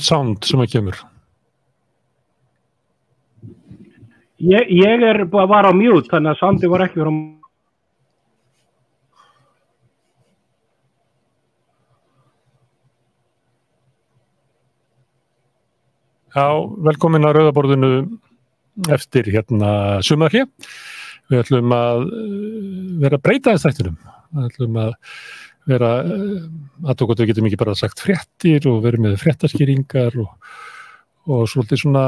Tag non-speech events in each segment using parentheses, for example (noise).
sound sem að kemur Ég, ég er bara var á mjút, þannig að Sandi var ekki verið á Já, velkomin að Rauðaborðinu eftir hérna sumarhjö. Við ætlum að eh, vera að breyta þess þættinum. Við ætlum að vera aðtókot við getum ekki bara sagt fréttir og verið með fréttaskýringar og, og svolítið svona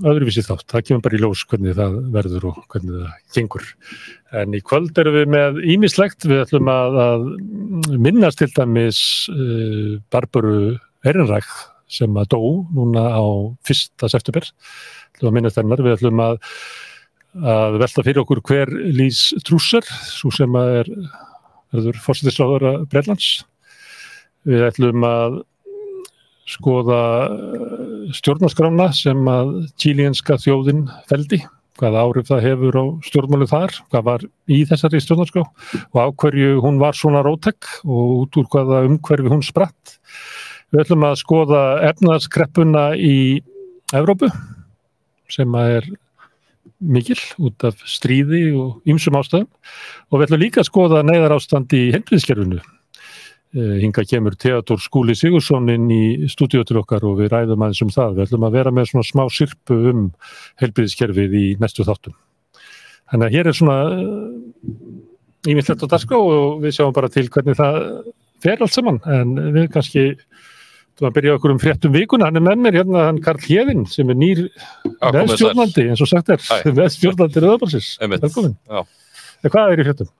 öðruvísi þátt. Það kemur bara í ljós hvernig það verður og hvernig það gengur. En í kvöld erum við með ímislegt. Við ætlum að, að minnast til dæmis uh, Barbaru Erinræk sem að dó núna á fyrsta september. Ætlum að minnast hennar. Við ætlum að, að velta fyrir okkur hver Lís Trúsar, svo sem að er verður fórsettisráður að Breitlands. Við ætlum að skoða stjórnarskrána sem að tílienska þjóðin feldi, hvaða áhrif það hefur á stjórnmálu þar, hvað var í þessari stjórnarskrá og á hverju hún var svona rótek og út úr hvaða umhverfi hún spratt. Við ætlum að skoða efnaðskreppuna í Evrópu sem er mikil út af stríði og ymsum ástöðum og við ætlum líka að skoða neyðar ástand í helbriðskerfinu. Hinga kemur Theodor Skúli Sigursson inn í stúdíu til okkar og við ræðum aðeins um það. Við ætlum að vera með svona smá sirpu um helbriðskerfið í næstu þáttum. Þannig að hér er svona ímyndilegt á dagskrá og við sjáum bara til hvernig það fer allt saman en við kannski Þú að byrja okkur um fréttum vikuna, hann er með mér hérna, hann Karl Hjeðin sem er nýr veðstjórnandi, eins og sagt er, (laughs) veðstjórnandi Röðabalsis. Velkomin. Hvað er í fréttum?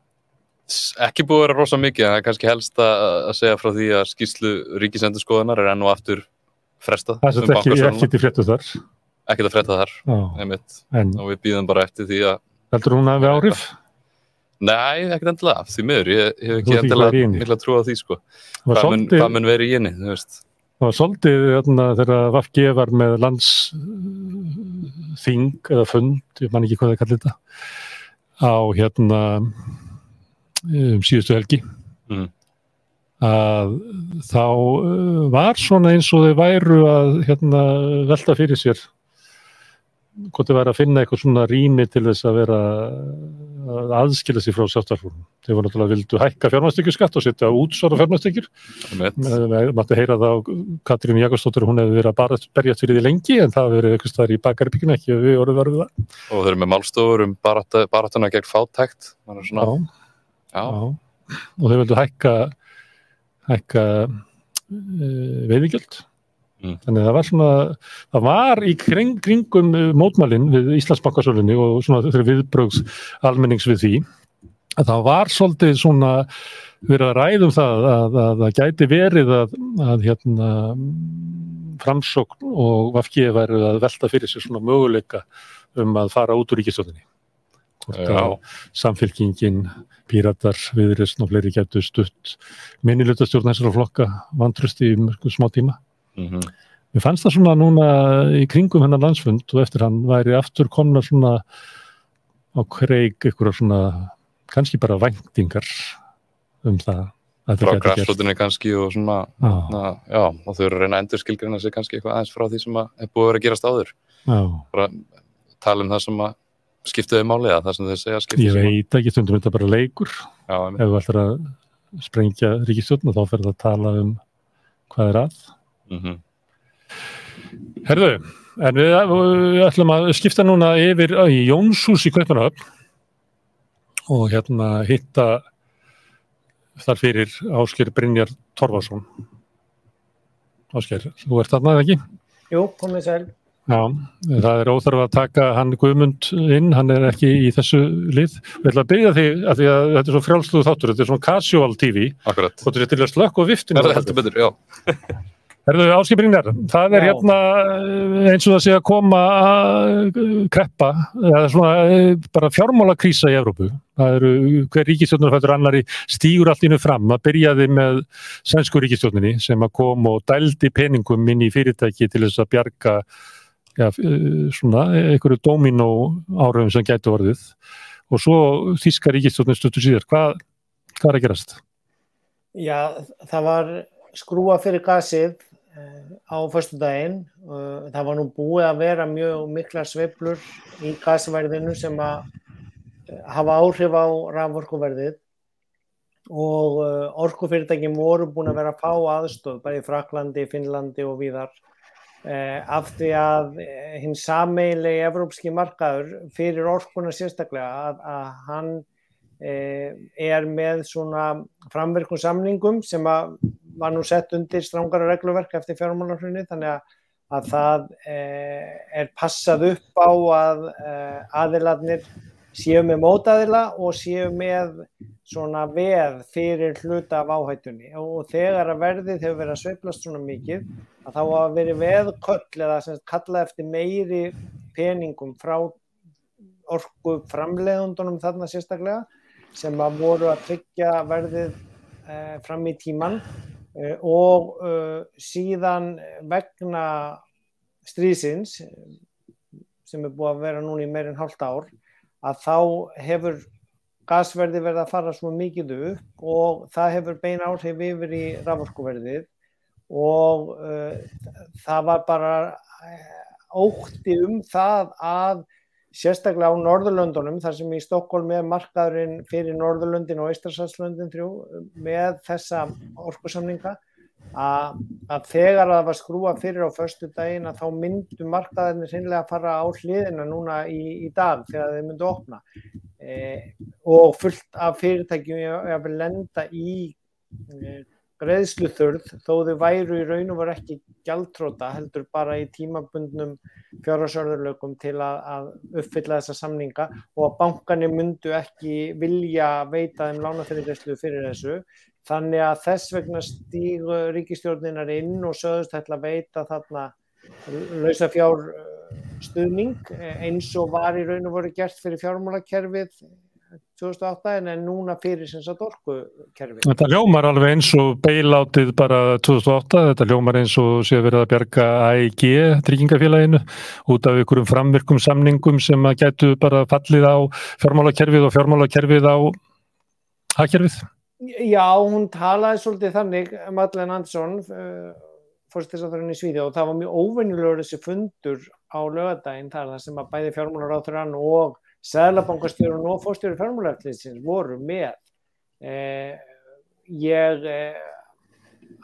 Ekki búið að vera rosa mikið, það er kannski helst að segja frá því að skýrslu ríkisendurskoðunar er enn og aftur frestað. Það er um ekki, ekki til fréttu þar? Ekki til frétta þar, einmitt. En. Og við býðum bara eftir því að... Heldur hún að við áhrif? Nei, ekkert endilega, því miður, ég hef ekki endilega mikla trú á því, sko. Hvað mun verið í henni, þú veist? Það var svolítið hérna, þegar Vafge var með landsþing eða fund, ég man ekki hvað það kallir þetta, á hérna um síðustu helgi. Mm. Að þá var svona eins og þau væru að hérna, velta fyrir sér hvort þau væri að finna eitthvað svona rými til þess að vera að aðskila sér frá sjálfstaflunum. Þeir voru náttúrulega vildu hækka fjármæstekjurskatt og setja útsvara fjármæstekjur. Við máttu heyra það á Katrín Jakobsdóttur, hún hefði verið að bara berjast fyrir því lengi en það hefði verið eitthvað staðar í bakarbyggina, ekki að við vorum verið það. Og þeir eru með málstofur um baratuna gegn fátækt. Svona... Já. Já. Já, og þeir vildu hækka, hækka uh, veiðigjöld. Mm. Þannig að það var svona, það var í kring, kringum mótmælinn við Íslandsbankasölunni og svona viðbrögs almennings við því, að það var svolítið svona verið að ræðum það að það gæti verið að, að hérna framsókn og Vafkið værið að velta fyrir sér svona möguleika um að fara út úr ríkistöðinni. Samfélkingin, píratar, viðrist og fleiri getur stutt minnilutastjórn þessara flokka vantrusti í smá tíma. Mm -hmm. Mér fannst það svona núna í kringum hennar landsfund og eftir hann væri aftur komna svona á kreik ykkur svona kannski bara væntingar um það frá græsflutinu kannski og svona na, já, og þau eru að reyna að endur skilgrina sig kannski eitthvað aðeins frá því sem að er búið að vera að gerast áður. Já. bara tala um það sem að skiptuði máli að það sem þau segja skiptuði Ég veit ekki, stundum þetta bara leikur. Já, ef þú ætlar að sprengja ríkistjórn þá fer það að tala um hvað er að Mm -hmm. Herðu, en við, við ætlum að skipta núna yfir í Jónshús í Kaupanöfn og hérna hitta þar fyrir Ásker Brynjar Torfarsson. Ásker, þú ert þarna eða ekki? Jú, komið sæl. Já, það er óþarf að taka hann Guðmund inn, hann er ekki í þessu lið. Við ætlum að byrja því að, því að þetta er svo frjálsluð þáttur, þetta er svona casual TV. Akkurat. Er til að slökk og viftinu. Það er heldur betur, já. Herðu áskipringar, það er Já. hérna eh, eins og það sé að koma að kreppa, eða svona eh, bara fjármála krísa í Evrópu. Það eru hver ríkistjórnarfættur annari stýgur allt innu fram. Það byrjaði með svensku ríkistjórninni sem að kom og dældi peningum inn í fyrirtæki til þess að bjarga ja, eh, svona einhverju domino áraugum sem gætu orðið. Og svo þíska ríkistjórnin stöttur síðar. Hvað, hvað er að gerast? Já, það var skrúa fyrir gasið á förstu daginn. Það var nú búið að vera mjög mikla sveiflur í gasverðinu sem að hafa áhrif á rafvorkuverðið og orkufyrirtækjum voru búin að vera að fá aðstöð bara í Fraklandi, Finnlandi og víðar af því að hinn sameilegi evrópski markaður fyrir orkuna sérstaklega að, að hann er með svona framverkum samningum sem að var nú sett undir strángara regluverk eftir fjármálarhrunni þannig að, að það eh, er passað upp á að eh, aðiladnir séu með mótaðila og séu með svona veð fyrir hluta af áhættunni. Og þegar að verðið hefur verið að sveiplast svona mikið að þá að veri veðköll eða sem kalla eftir meiri peningum frá orku framleiðundunum þarna sérstaklega sem að voru að tryggja verðið eh, fram í tíman og uh, síðan vegna strísins sem er búið að vera núna í meirinn hálft ár að þá hefur gasverði verið að fara svo mikið upp og það hefur beina áhrif yfir í raforkuverðið. Og uh, það var bara ótti um það að sérstaklega á Norðurlöndunum þar sem í Stokkólmi er markaðurinn fyrir Norðurlöndin og Ístarsalslöndin þrjú með þessa orkusamninga að, að þegar það var skrúa fyrir á förstu daginn að þá myndu markaðurinn sinnlega að fara á hliðina núna í, í dag þegar þeir myndu opna. E, og fullt af fyrirtækjum ég vil lenda í e, greiðsluþurð þó þau væru í raun og voru ekki gjaldtróta heldur bara í tímabundnum fjárhagsörðurlökum til að, að uppfylla þessa samninga og að bankanir myndu ekki vilja veita þeim lánafyrirgræslu fyrir þessu. Þannig að þess vegna stígu ríkistjórninar inn og sögust ætla að veita þarna lausa fjár stuðning eins og var í raun og voru gert fyrir fjármálakerfið 2008 en, en núna fyrir sem sagt orkukerfi. Þetta ljómar alveg eins og beilátið bara 2008, þetta ljómar eins og sé verið að bjerga AIG tryggingafélaginu út af ykkurum framvirkum samningum sem að gætu bara fallið á fjármálakerfið og fjármálakerfið á hagkerfið. Já, hún talaði svolítið þannig, Madeleine Andersson uh, fórstisaðurinn í Svíði og það var mjög óvenjulegur þessi fundur á lögadaginn þar sem að bæði fjármálaráþurann og Sæðlabankastjórun og fórstjóri fjármálarflýsins voru með. Eh, ég eh,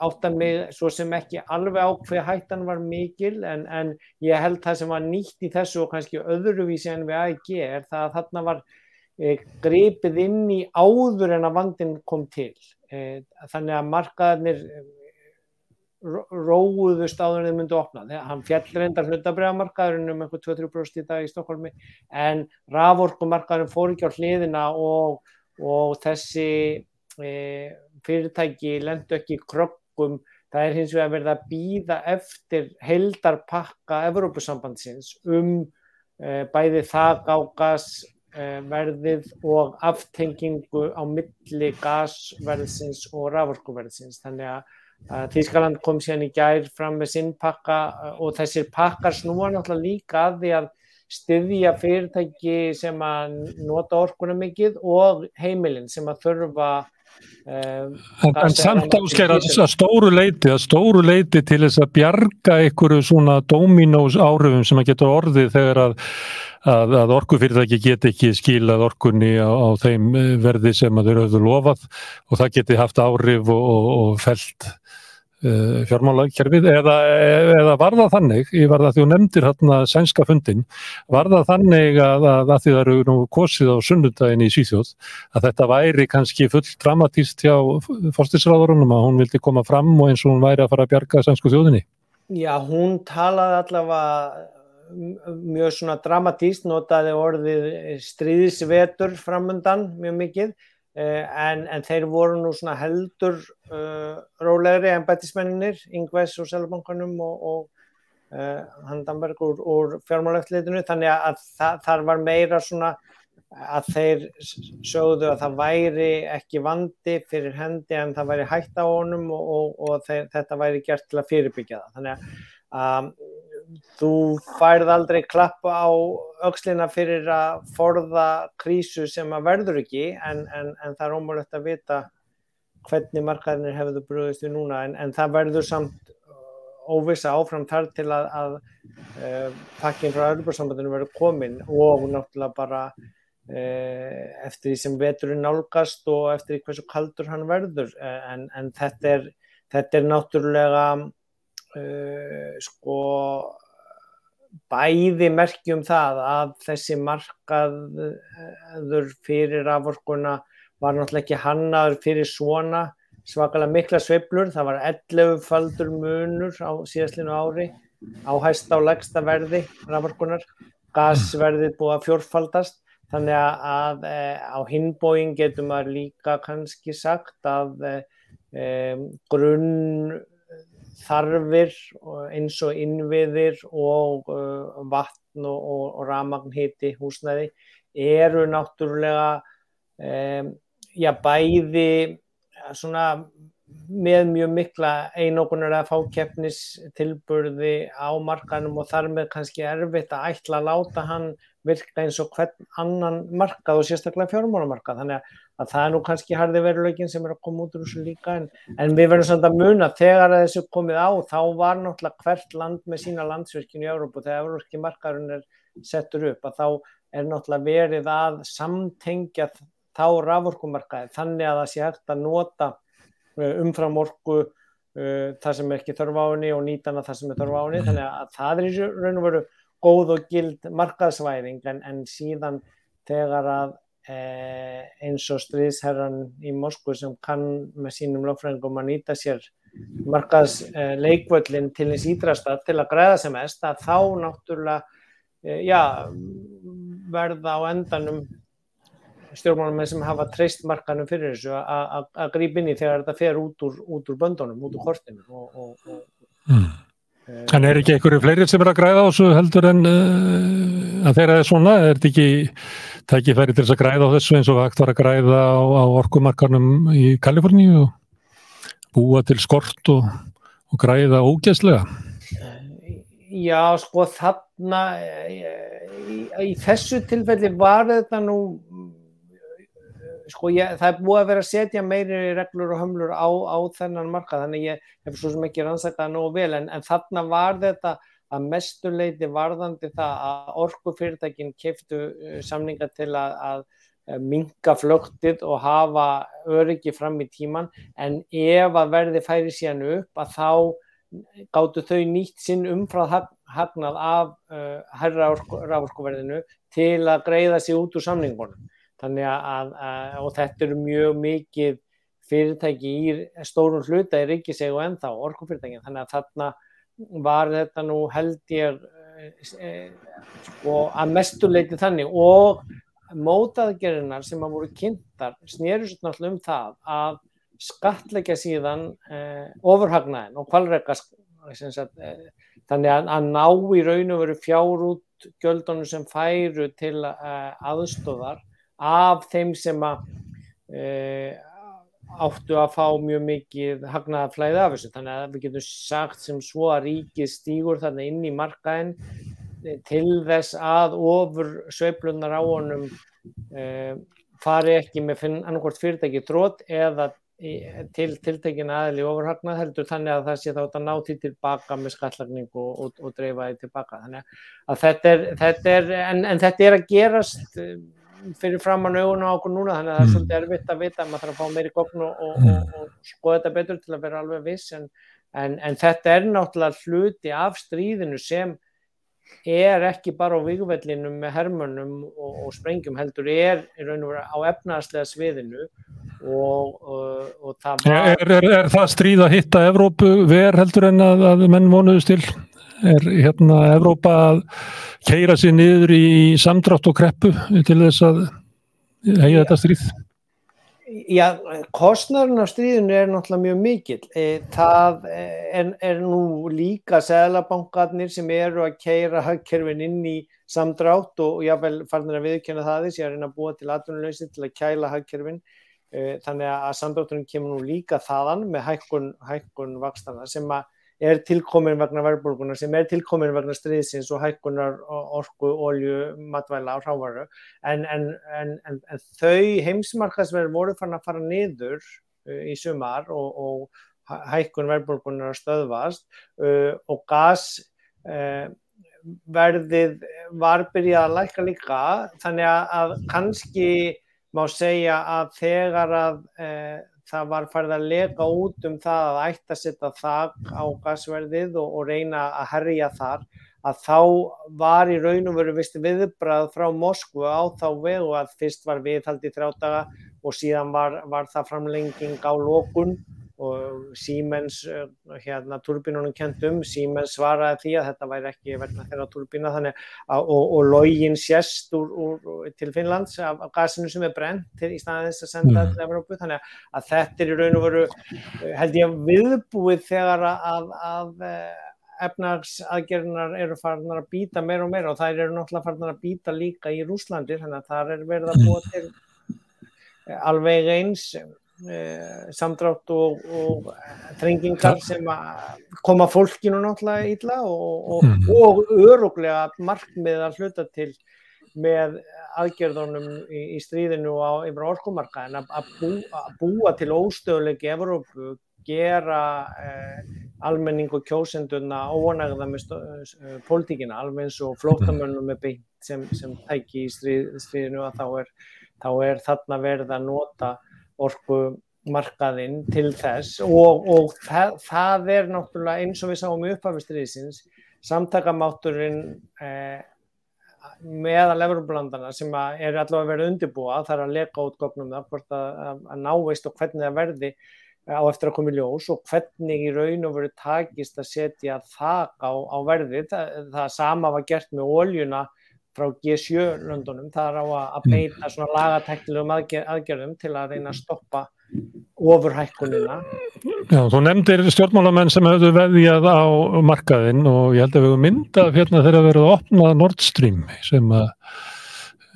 átta mig svo sem ekki alveg á hver hættan var mikil en, en ég held það sem var nýtt í þessu og kannski öðruvísi en við AIG er það að þarna var eh, greipið inn í áður en að vandin kom til. Eh, þannig að markaðarnir róðust áður en þið myndu opna. Þegar hann fjall reyndar hlutabræðamarkaðurinn um einhver 2-3% í dag í Stokkólmi en raforkumarkaðurinn fór ekki á hliðina og, og þessi e, fyrirtæki lendu ekki krokkum það er hins vegar verið að býða eftir heldarpakka Evrópusambandsins um e, bæði það gágas e, verðið og aftengingu á milli gasverðsins og raforkuverðsins. Þannig að Þískaland kom síðan í gær fram með sinn pakka og þessir pakkar snúa náttúrulega líka að því að styðja fyrirtæki sem að nota orkuna mikið og heimilin sem að þurfa Um, en, samt ásker að, stóru leiti að stóru leiti til þess að bjarga einhverju svona dominós áhrifum sem að geta orðið þegar að, að, að orkufyrirtæki get ekki skilað orkunni á, á þeim verði sem að þeir höfðu lofað og það geti haft áhrif og, og, og felt fjármálakerfið eða, eða var það þannig, ég var það því að þú nefndir hérna sænska fundin, var það þannig að, að, að því það eru nú kosið á sunnundagin í Svíþjóð að þetta væri kannski full dramatíst hjá fórstisráðurunum að hún vildi koma fram og eins og hún væri að fara að bjarga sænsku þjóðinni? Já, hún talaði allavega mjög svona dramatíst, notaði orðið stríðisvetur framundan mjög mikið Eh, en, en þeir voru nú svona heldur uh, rólegri en bætismenninir, Yngves og Sælubankanum og, og uh, Handanberg úr, úr fjármálæftleitinu þannig að það, þar var meira svona að þeir sögðu að það væri ekki vandi fyrir hendi en það væri hægt á honum og, og, og þeir, þetta væri gert til að fyrirbyggja það. Þannig að um, þú færð aldrei klappa á aukslina fyrir að forða krísu sem að verður ekki en, en, en það er ómulett að vita hvernig markaðinir hefur brúðist við núna. En, en það verður samt óvisa áfram þar til að, að uh, pakkin frá Örbjörnsambandinu verður komin og náttúrulega bara uh, eftir því sem veturinn nálgast og eftir því hversu kaldur hann verður. En þetta, er, þetta er náttúrulega sko bæði merkjum það að þessi markaður fyrir aforkuna var náttúrulega ekki hannaður fyrir svona svakalega mikla sveiblur, það var 11 faldur munur á síðastlinu ári á hæsta og legsta verði raforkunar, gasverðið búið að fjórfaldast. Þannig að e, á hinbóin getur maður líka kannski sagt að e grunn þarfir eins og innviðir og uh, vatn og, og, og ramagnhiti húsnæði eru náttúrulega um, já, bæði svona með mjög mikla einogunar að fá keppnistilburði á markanum og þar með kannski erfitt að ætla að láta hann virka eins og hvern annan markað og sérstaklega fjármálamarkað. Þannig að það er nú kannski harði veruleikin sem er að koma út úr þessu líka en, en við verðum samt að muna þegar að þessu komið á þá var náttúrulega hvert land með sína landsverkinu í Európa þegar európski markaðurinn er settur upp að þá er náttúrulega verið að samtengja þá raforkumarkaði þannig að það sé hægt að nota uh, umframorku uh, það sem er ekki þörf á henni og nýtana það sem er þörf á henni. Þannig að það er í raun og veru góð og gild markaðsvæðing en, en síðan þegar að eh, eins og stríðsherran í Moskvu sem kann með sínum lögfræðingum að nýta sér markaðsleikvöldin eh, til eins ídrasta til að græða sem mest að þá náttúrulega eh, já, verða á endanum stjórnmálum sem hafa treyst markanum fyrir þessu að grípa inn í þegar þetta fer út úr, út úr böndunum, út úr kortinu og, og, og mm. En er ekki einhverju fleiri sem er að græða á þessu heldur en uh, að þeirra er svona? Er þetta ekki tækifæri til þess að græða á þessu eins og hægt var að græða á, á orkumarkarnum í Kaliforníu og búa til skort og, og græða ógæslega? Já, sko þarna í, í, í þessu tilfelli var þetta nú sko ég, það er búið að vera að setja meiri reglur og hömlur á, á þennan marka þannig ég hef svo sem ekki rannsækað nógu vel en, en þarna var þetta að mestuleiti varðandi það að orkufyrirtækinn keftu uh, samninga til að, að uh, minga flöktið og hafa öryggi fram í tíman en ef að verði færi síðan upp að þá gáttu þau nýtt sinn umfrað hagnað af uh, herra rávorkuverðinu til að greiða sig út úr samningunum. Þannig að, að og þetta eru mjög mikið fyrirtæki í stórum hluta í ríkiseg og ennþá orkufyrirtækin. Þannig að þarna var þetta nú held ég e, sko, að mestuleiti þannig. Og mótaðgerinnar sem að voru kynntar snýrur svo náttúrulega um það að skatleika síðan eh, ofurhagnaðin og kvalreika eh, þannig að, að ná í raun og veru fjár út göldunum sem færu til eh, aðstóðar af þeim sem að e, áttu að fá mjög mikið hagnaða flæði af þessu. Þannig að við getum sagt sem svo að ríkið stýgur þarna inn í markaðin e, til þess að ofur sveiplunar á honum e, fari ekki með annarkort fyrirtæki trót eða til tiltekin aðli ofurhagnað heldur þannig að það sé þá að ná til tilbaka með skallagning og, og, og dreifa því tilbaka þannig að þetta er, þetta er en, en þetta er að gerast fyrir framann augun á okkur núna þannig að það er mm. svolítið erfitt að vita maður þarf að fá meiri gókn og, og, mm. og, og skoða þetta betur til að vera alveg viss en, en, en þetta er náttúrulega hluti af stríðinu sem er ekki bara á vikuvellinu með hermönum og sprengjum heldur er í raun og vera á efnaðslega sviðinu og það var er, er, er það stríð að hitta Evrópu ver heldur en að, að menn vonuðust til? er hérna Evrópa að keira sér niður í samdrátt og kreppu til þess að hegja þetta stríð? Já, kostnarinn af stríðinu er náttúrulega mjög mikil. E, það er, er nú líka seglabankarnir sem eru að keira hagkerfin inn í samdrátt og jáfnveil farnir að viðkjöna það þess, ég er að búa til atvinnuleysi til að kæla hagkerfin þannig að samdráttunum kemur nú líka þaðan með hækkun, hækkun vakstana sem er tilkomin vegna verðbólgunar sem er tilkomin vegna stríðsins og hækkunar orku, olju, matvæla og rávaru en, en, en, en þau heimsmarkaðsverð voru fann að fara niður uh, í sumar og, og hækkun verðbólkunar að stöðvast uh, og gasverðið var byrjað að læka líka. Þannig að kannski má segja að þegar að uh, það var farið að leka út um það að ætta að setja þak á gasverðið og, og reyna að herja þar að þá var í raun og veru viðbrað frá Moskvu á þá vegu að fyrst var viðhaldi þrjátaga og síðan var, var það framlenging á lókun og Siemens, eh, hérna turbínunum kentum, Siemens svaraði því að þetta væri ekki verna þeirra turbína þannig að, og, og login sérst úr, úr, til Finnlands af, af gasinu sem er brent til í staðins að senda mm. til Evrópu. Þannig að þetta er í raun og veru held ég viðbúið þegar að, að eh, efnagsaðgerðinar eru farnar að býta meira og meira. Og þær eru náttúrulega farnar að býta líka í Rúslandi þannig að það er verið að búa til eh, alveg eins. eh, samdrátt og, og þrengingar sem koma fólkinu náttúrulega ítla og, og, mm. og öruglega markmið að hluta til með aðgerðunum í, í stríðinu á yfir orkumarka en að, að, bú, að búa til óstöðulegi Evrópu gera eh, almenning og kjósenduna óanægða með uh, pólitíkina alveg eins og flótamönnum með beint sem, sem tæki í stríð, stríðinu að þá er, þá er þarna verið að nota orku markaðinn til þess og, og það, það er náttúrulega eins og við sáum í upphafistriðisins samtakamátturinn eh, meðal Evroplandana sem er allavega verið undirbúa þar að leka út góknum það hvort að, að, að náveist og hvernig það verði á eftir að koma í ljós og hvernig í raun og veru takist að setja þak á, á verði. Það, það sama var gert með óljuna frá G7-löndunum. Það er á að mm. beita svona lagateknilegum aðgerðum til að reyna að stoppa ofurhækkunina. Já, þú nefndir stjórnmálamenn sem hefðu veðjað á markaðinn og ég held að við hefum myndað hérna þegar við verðum að opna Nord Stream sem að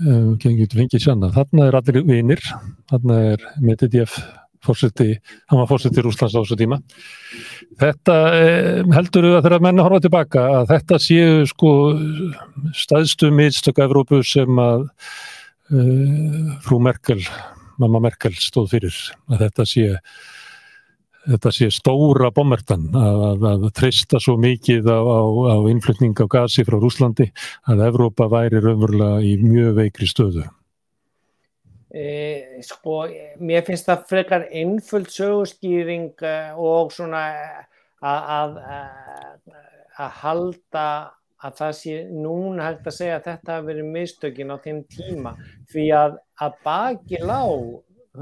um, gengið fengið sjanna. Þarna er allir vinir, þarna er Medidef fórseti, hann var fórseti Rúslands á þessu tíma. Þetta eh, heldur við að þeirra menna horfa tilbaka að þetta séu sko staðstu miðstöku Evrópu sem að uh, frú Merkel, mamma Merkel stóð fyrir að þetta sé þetta sé stóra bommertan að, að, treysta svo mikið á, á, á innflutning á gasi frá Rúslandi að Evrópa væri raunverulega í mjög veikri stöðu. E, sko, mér finnst það frekar einföld sögurskýring eh, og svona að að halda að það sé núna hægt að segja að þetta hafi verið mistökin á þeim tíma. Því að að baki lág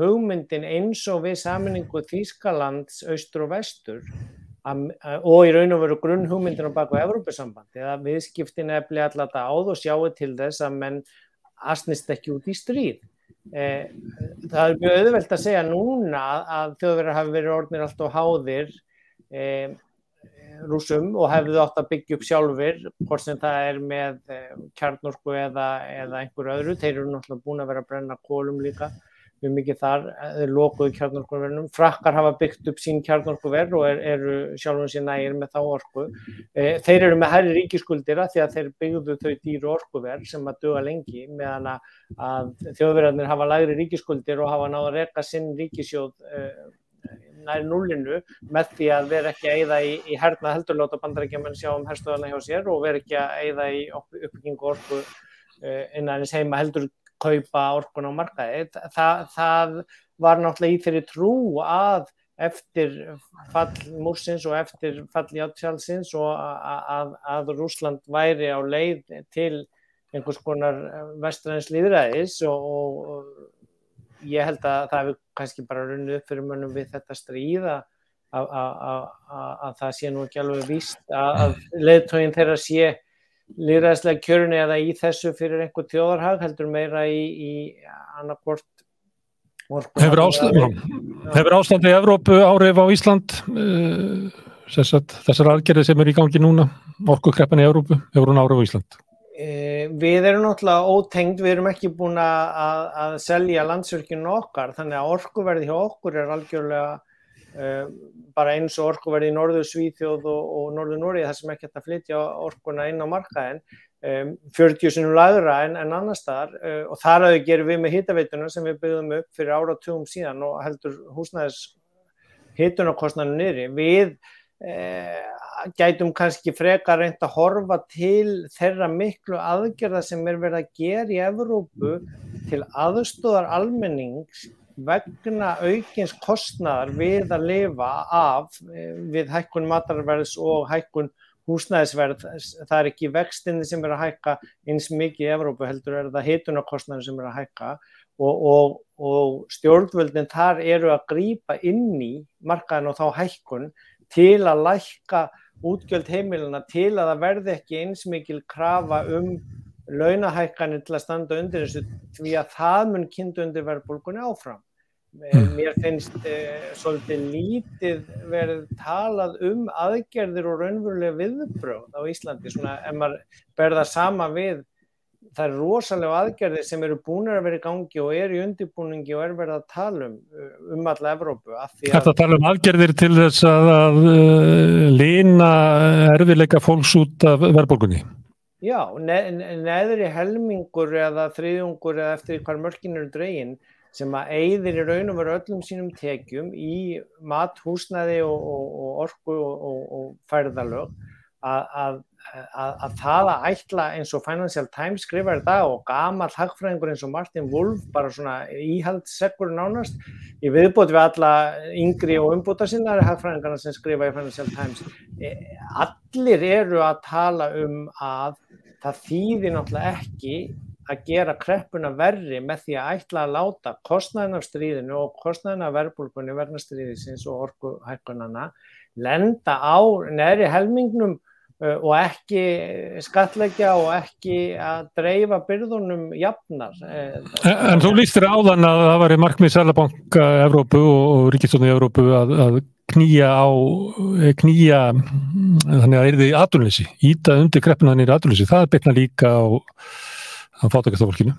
hugmyndin eins og við saminningu Þýskalands, austur og vestur að, og í raun og veru grunn hugmyndin á baku Evrópusambandi að viðskiptin efli alltaf áð og sjáu til þess að menn asnist ekki út í stríð. Eh, það er mjög auðvelt að segja núna að þjóðverðar hafi verið orðnir alltaf háðir eh, rúsum og hefðu átt að byggja upp sjálfur hvort sem það er með eh, kjarnorku eða, eða einhver öðru. Þeir eru náttúrulega búin að vera að brenna kólum líka mjög mikið þar, þeir lokuðu kjarnorkuverðunum, frakkar hafa byggt upp sín kjarnorkuverð og er, eru sjálfum sér nægir með þá orku. E, þeir eru með herri ríkiskuldira því að þeir byggðu þau dýru orkuverð sem að duga lengi meðan að þjóðverðarnir hafa lagri ríkiskuldir og hafa náða að reyka sinn ríkisjóð e, nær nullinu með því að vera ekki að eigða í, í herna heldurlóta bandarækjaman sjá um herstöðana hjá sér og vera ekki að eigða í uppbyggingu orku innan eins heima heldur kaupa orkun á markaði. Það, það var náttúrulega í þeirri trú að eftir fall múrsins og eftir fall játsjálfsins og að, að, Rúsland væri á leið til einhvers konar vestræðins líðræðis og, og ég held að það hefur kannski bara runnið upp fyrir mönnum við þetta stríða að, að það sé nú ekki alveg víst að leðtógin þeirra sé líðræðislega kjörun eða í þessu fyrir einhver tjóðarhag heldur meira í, í annarkort Hefur, ástand, ástandi í Evrópu árið á Ísland uh, þessar aðgerði sem er í gangi núna orkukreppin í Evrópu, hefur hún árið á Ísland? Uh, við erum náttúrulega ótengd, við erum ekki búin að, að selja landsverkinu okkar þannig að orkuverði hjá okkur er algjörlega bara eins og orkuverði í norðu Svíþjóð og, og norðu Nóri þar sem ekki hægt að flytja orkuna inn á markaðin um, 40 sinum lagra en, en annar staðar uh, og þar að við gerum við með hittaveituna sem við byggðum upp fyrir áratugum síðan og heldur húsnæðis hitunarkostnarnu niðri. Við eh, gætum kannski frekar reynd að horfa til þeirra miklu aðgerða sem er verið að gera í Evrópu til aðstóðar almennings vegna aukins kostnæðar við að lifa af eh, við hækkun matarverðs og hækkun húsnæðisverð. Það er ekki vextinni sem er að hækka eins mikið í Evrópu heldur er það hitunarkostnæðin sem er að hækka og, og, og stjórnvöldin þar eru að grýpa inn í markaðin og þá hækkun til að lækka útgjöld heimilina til að það verði ekki eins mikil krafa um launahækkanir til að standa undir þessu því að það mun kynntu undir verðbólkunni áfram. Hmm. Mér finnst eh, svolítið lítið verið talað um aðgerðir og raunverulega viðbröð á Íslandi, svona ef maður berða sama við það er rosalega aðgerðir sem eru búin að vera í gangi og eru í undirbúningi og er verið að tala um um alla Evrópu. Þetta tala um aðgerðir til þess að, að uh, lína erfiðleika fólks út af verðbólgunni? Já, ne neðri helmingur eða þriðjungur eða eftir hvar mörkin eru dregin sem að eigðir í raun og veru öllum sínum tekjum í mat, húsnæði og, og, og orku og, og færðalög að, að að, að það að ætla eins og Financial Times skrifar þetta og gamal hagfræðingur eins og Martin Wolf bara svona íhaldsekkur nánast í viðbót við alla yngri og umbúta sinnari hagfræðingarna sem skrifa í Financial Times. E, allir eru að tala um að það þýðir náttúrulega ekki að gera kreppuna verri með því að ætla að láta kostnæðin af stríðinu og kostnæðin af verbulgunni verna stríðisins og orkuhækkunana lenda á neðri helmingnum og ekki skatleggja og ekki að dreifa byrðunum jafnar. Uh, en, þú lístir áðan að það var markmið Sælabanka Evrópu og Ríkistónu Evrópu að, að knýja á, eh, knýja þannig að það er því aðunleysi, íta undir kreppinu þannig að það er aðunleysi, það betna líka á að fátakastafólkinu.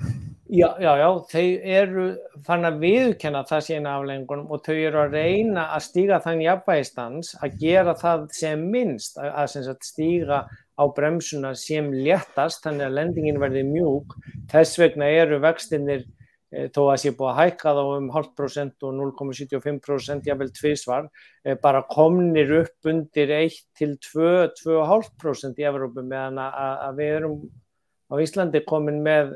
Já, já, já, þau eru fann að viðkenna það sína aflengunum og þau eru að reyna að stíga þann jafnvægistans að gera það sem minnst, að, að sem sagt, stíga á bremsuna sem léttast þannig að lendingin verði mjúk þess vegna eru vextinnir e, þó að sé búið að hækka þá um 0,5% og 0,75% jável tvísvar, e, bara komnir upp undir 1 til 2-2,5% í Evrópu meðan að við erum á Íslandi komin með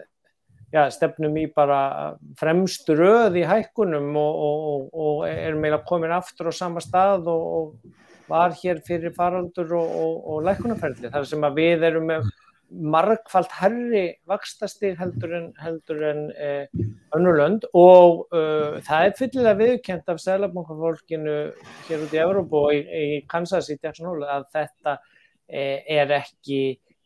já, stefnum í bara fremstu röð í hækkunum og, og, og erum meila komin aftur á sama stað og, og var hér fyrir faraldur og lækkunarferðli þar sem að við erum með margfald herri vakstastig heldur en, heldur en eh, önnulönd og uh, það er fyllilega viðkjent af selabankafólkinu hér út í Európa og í, í Kansas í Jackson Hole að þetta eh, er ekki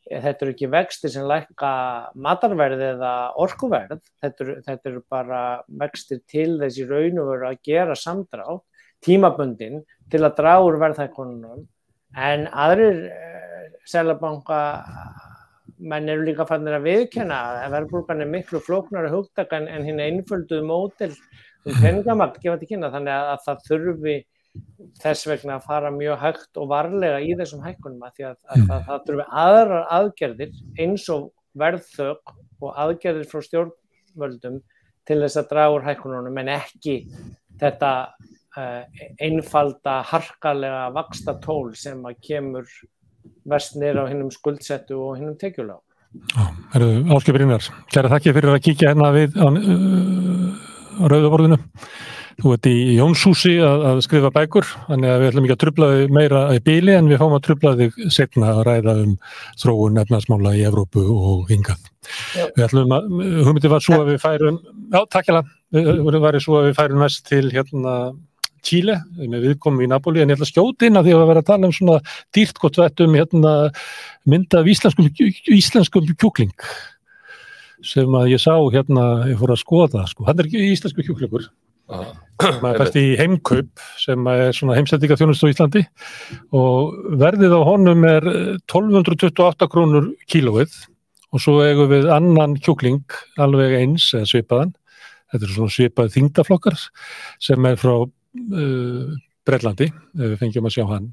þetta eru ekki vextir sem lækka matarverð eða orkuverð, þetta eru, þetta eru bara vextir til þessi raun og veru að gera samdrátt, tímabundin til að draga úr verðhækkunum. En aðrir eh, selabanka menn eru líka fannir að viðkjöna að verðbúrgan er miklu flóknara hugdagan en hinn einfölduð mótil um peningamagt gefa til kynna þannig að, að það þurfi þess vegna að fara mjög hægt og varlega í þessum hækkunum að að, að, að það þurfi aðrar aðgerðir eins og verðþög og aðgerðir frá stjórnvöldum til þess að draga úr hækkununum en ekki þetta uh, einfalda harkalega vaksta tól sem að kemur vestnir á hinnum skuldsettu og hinnum tekjulega. Áskipir Ínar, kæra þakki fyrir að kíkja hérna við á uh, rauðaborðinu. Þú ert í Jónshúsi að, að skrifa bækur, þannig að við ætlum ekki að trubla þig meira í bíli en við fáum að trubla þig setna að ræða um þróun efnarsmála í Evrópu og yngað. Við ætlum að, hugmyndi var svo að við færum, já takk hérna, við varum svo að við færum mest til hérna Tíle, með viðkomum í Napoli, en ég ætla að skjóta inn að því að vera að tala um svona dýrt gott vettum hérna mynda af íslenskum, íslenskum kjúkling sem að ég sá hérna, ég fór að skoða, sko, hann er íslensku kjúklingur maður fæst í heimkaup sem er svona heimsendinga þjónust á Íslandi og verðið á honum er 1228 krónur kílóið og svo eigum við annan kjúkling alveg eins eða svipaðan. Þetta er svona svipað þingdaflokkar sem er frá uh, Brellandi, ef við fengjum að sjá hann.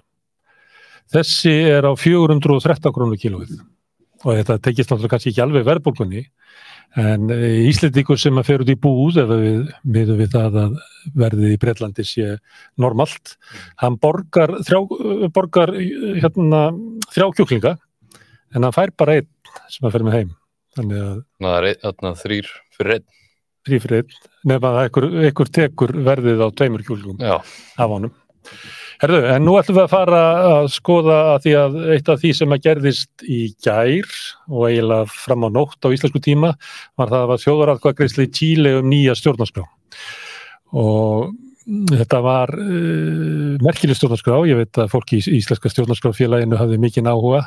Þessi er á 413 krónur kílóið og þetta tekist náttúrulega kannski ekki alveg verðbólkunni en Íslandíkur sem að fer út í búð ef við miðum við það að verðið í Breitlandi sé normalt, hann borgar þrjá, borgar hérna þrjá kjúklinga en hann fær bara einn sem að fer með heim. Þannig að það er þarna þrýr fyrir einn. Þrý fyrir einn, nefn að einhver, tekur verðið á tveimur kjúklingum af honum. Herðu, en nú ætlum við að fara að skoða að því að eitt af því sem að gerðist í gær og eiginlega fram á nótt á íslensku tíma var það að var þjóðaratkvæðgreysli í Tíli um nýja stjórnarskrá. Og þetta var uh, merkileg stjórnarskrá, ég veit að fólki í Íslenska stjórnarskráfélaginu hafði mikið áhuga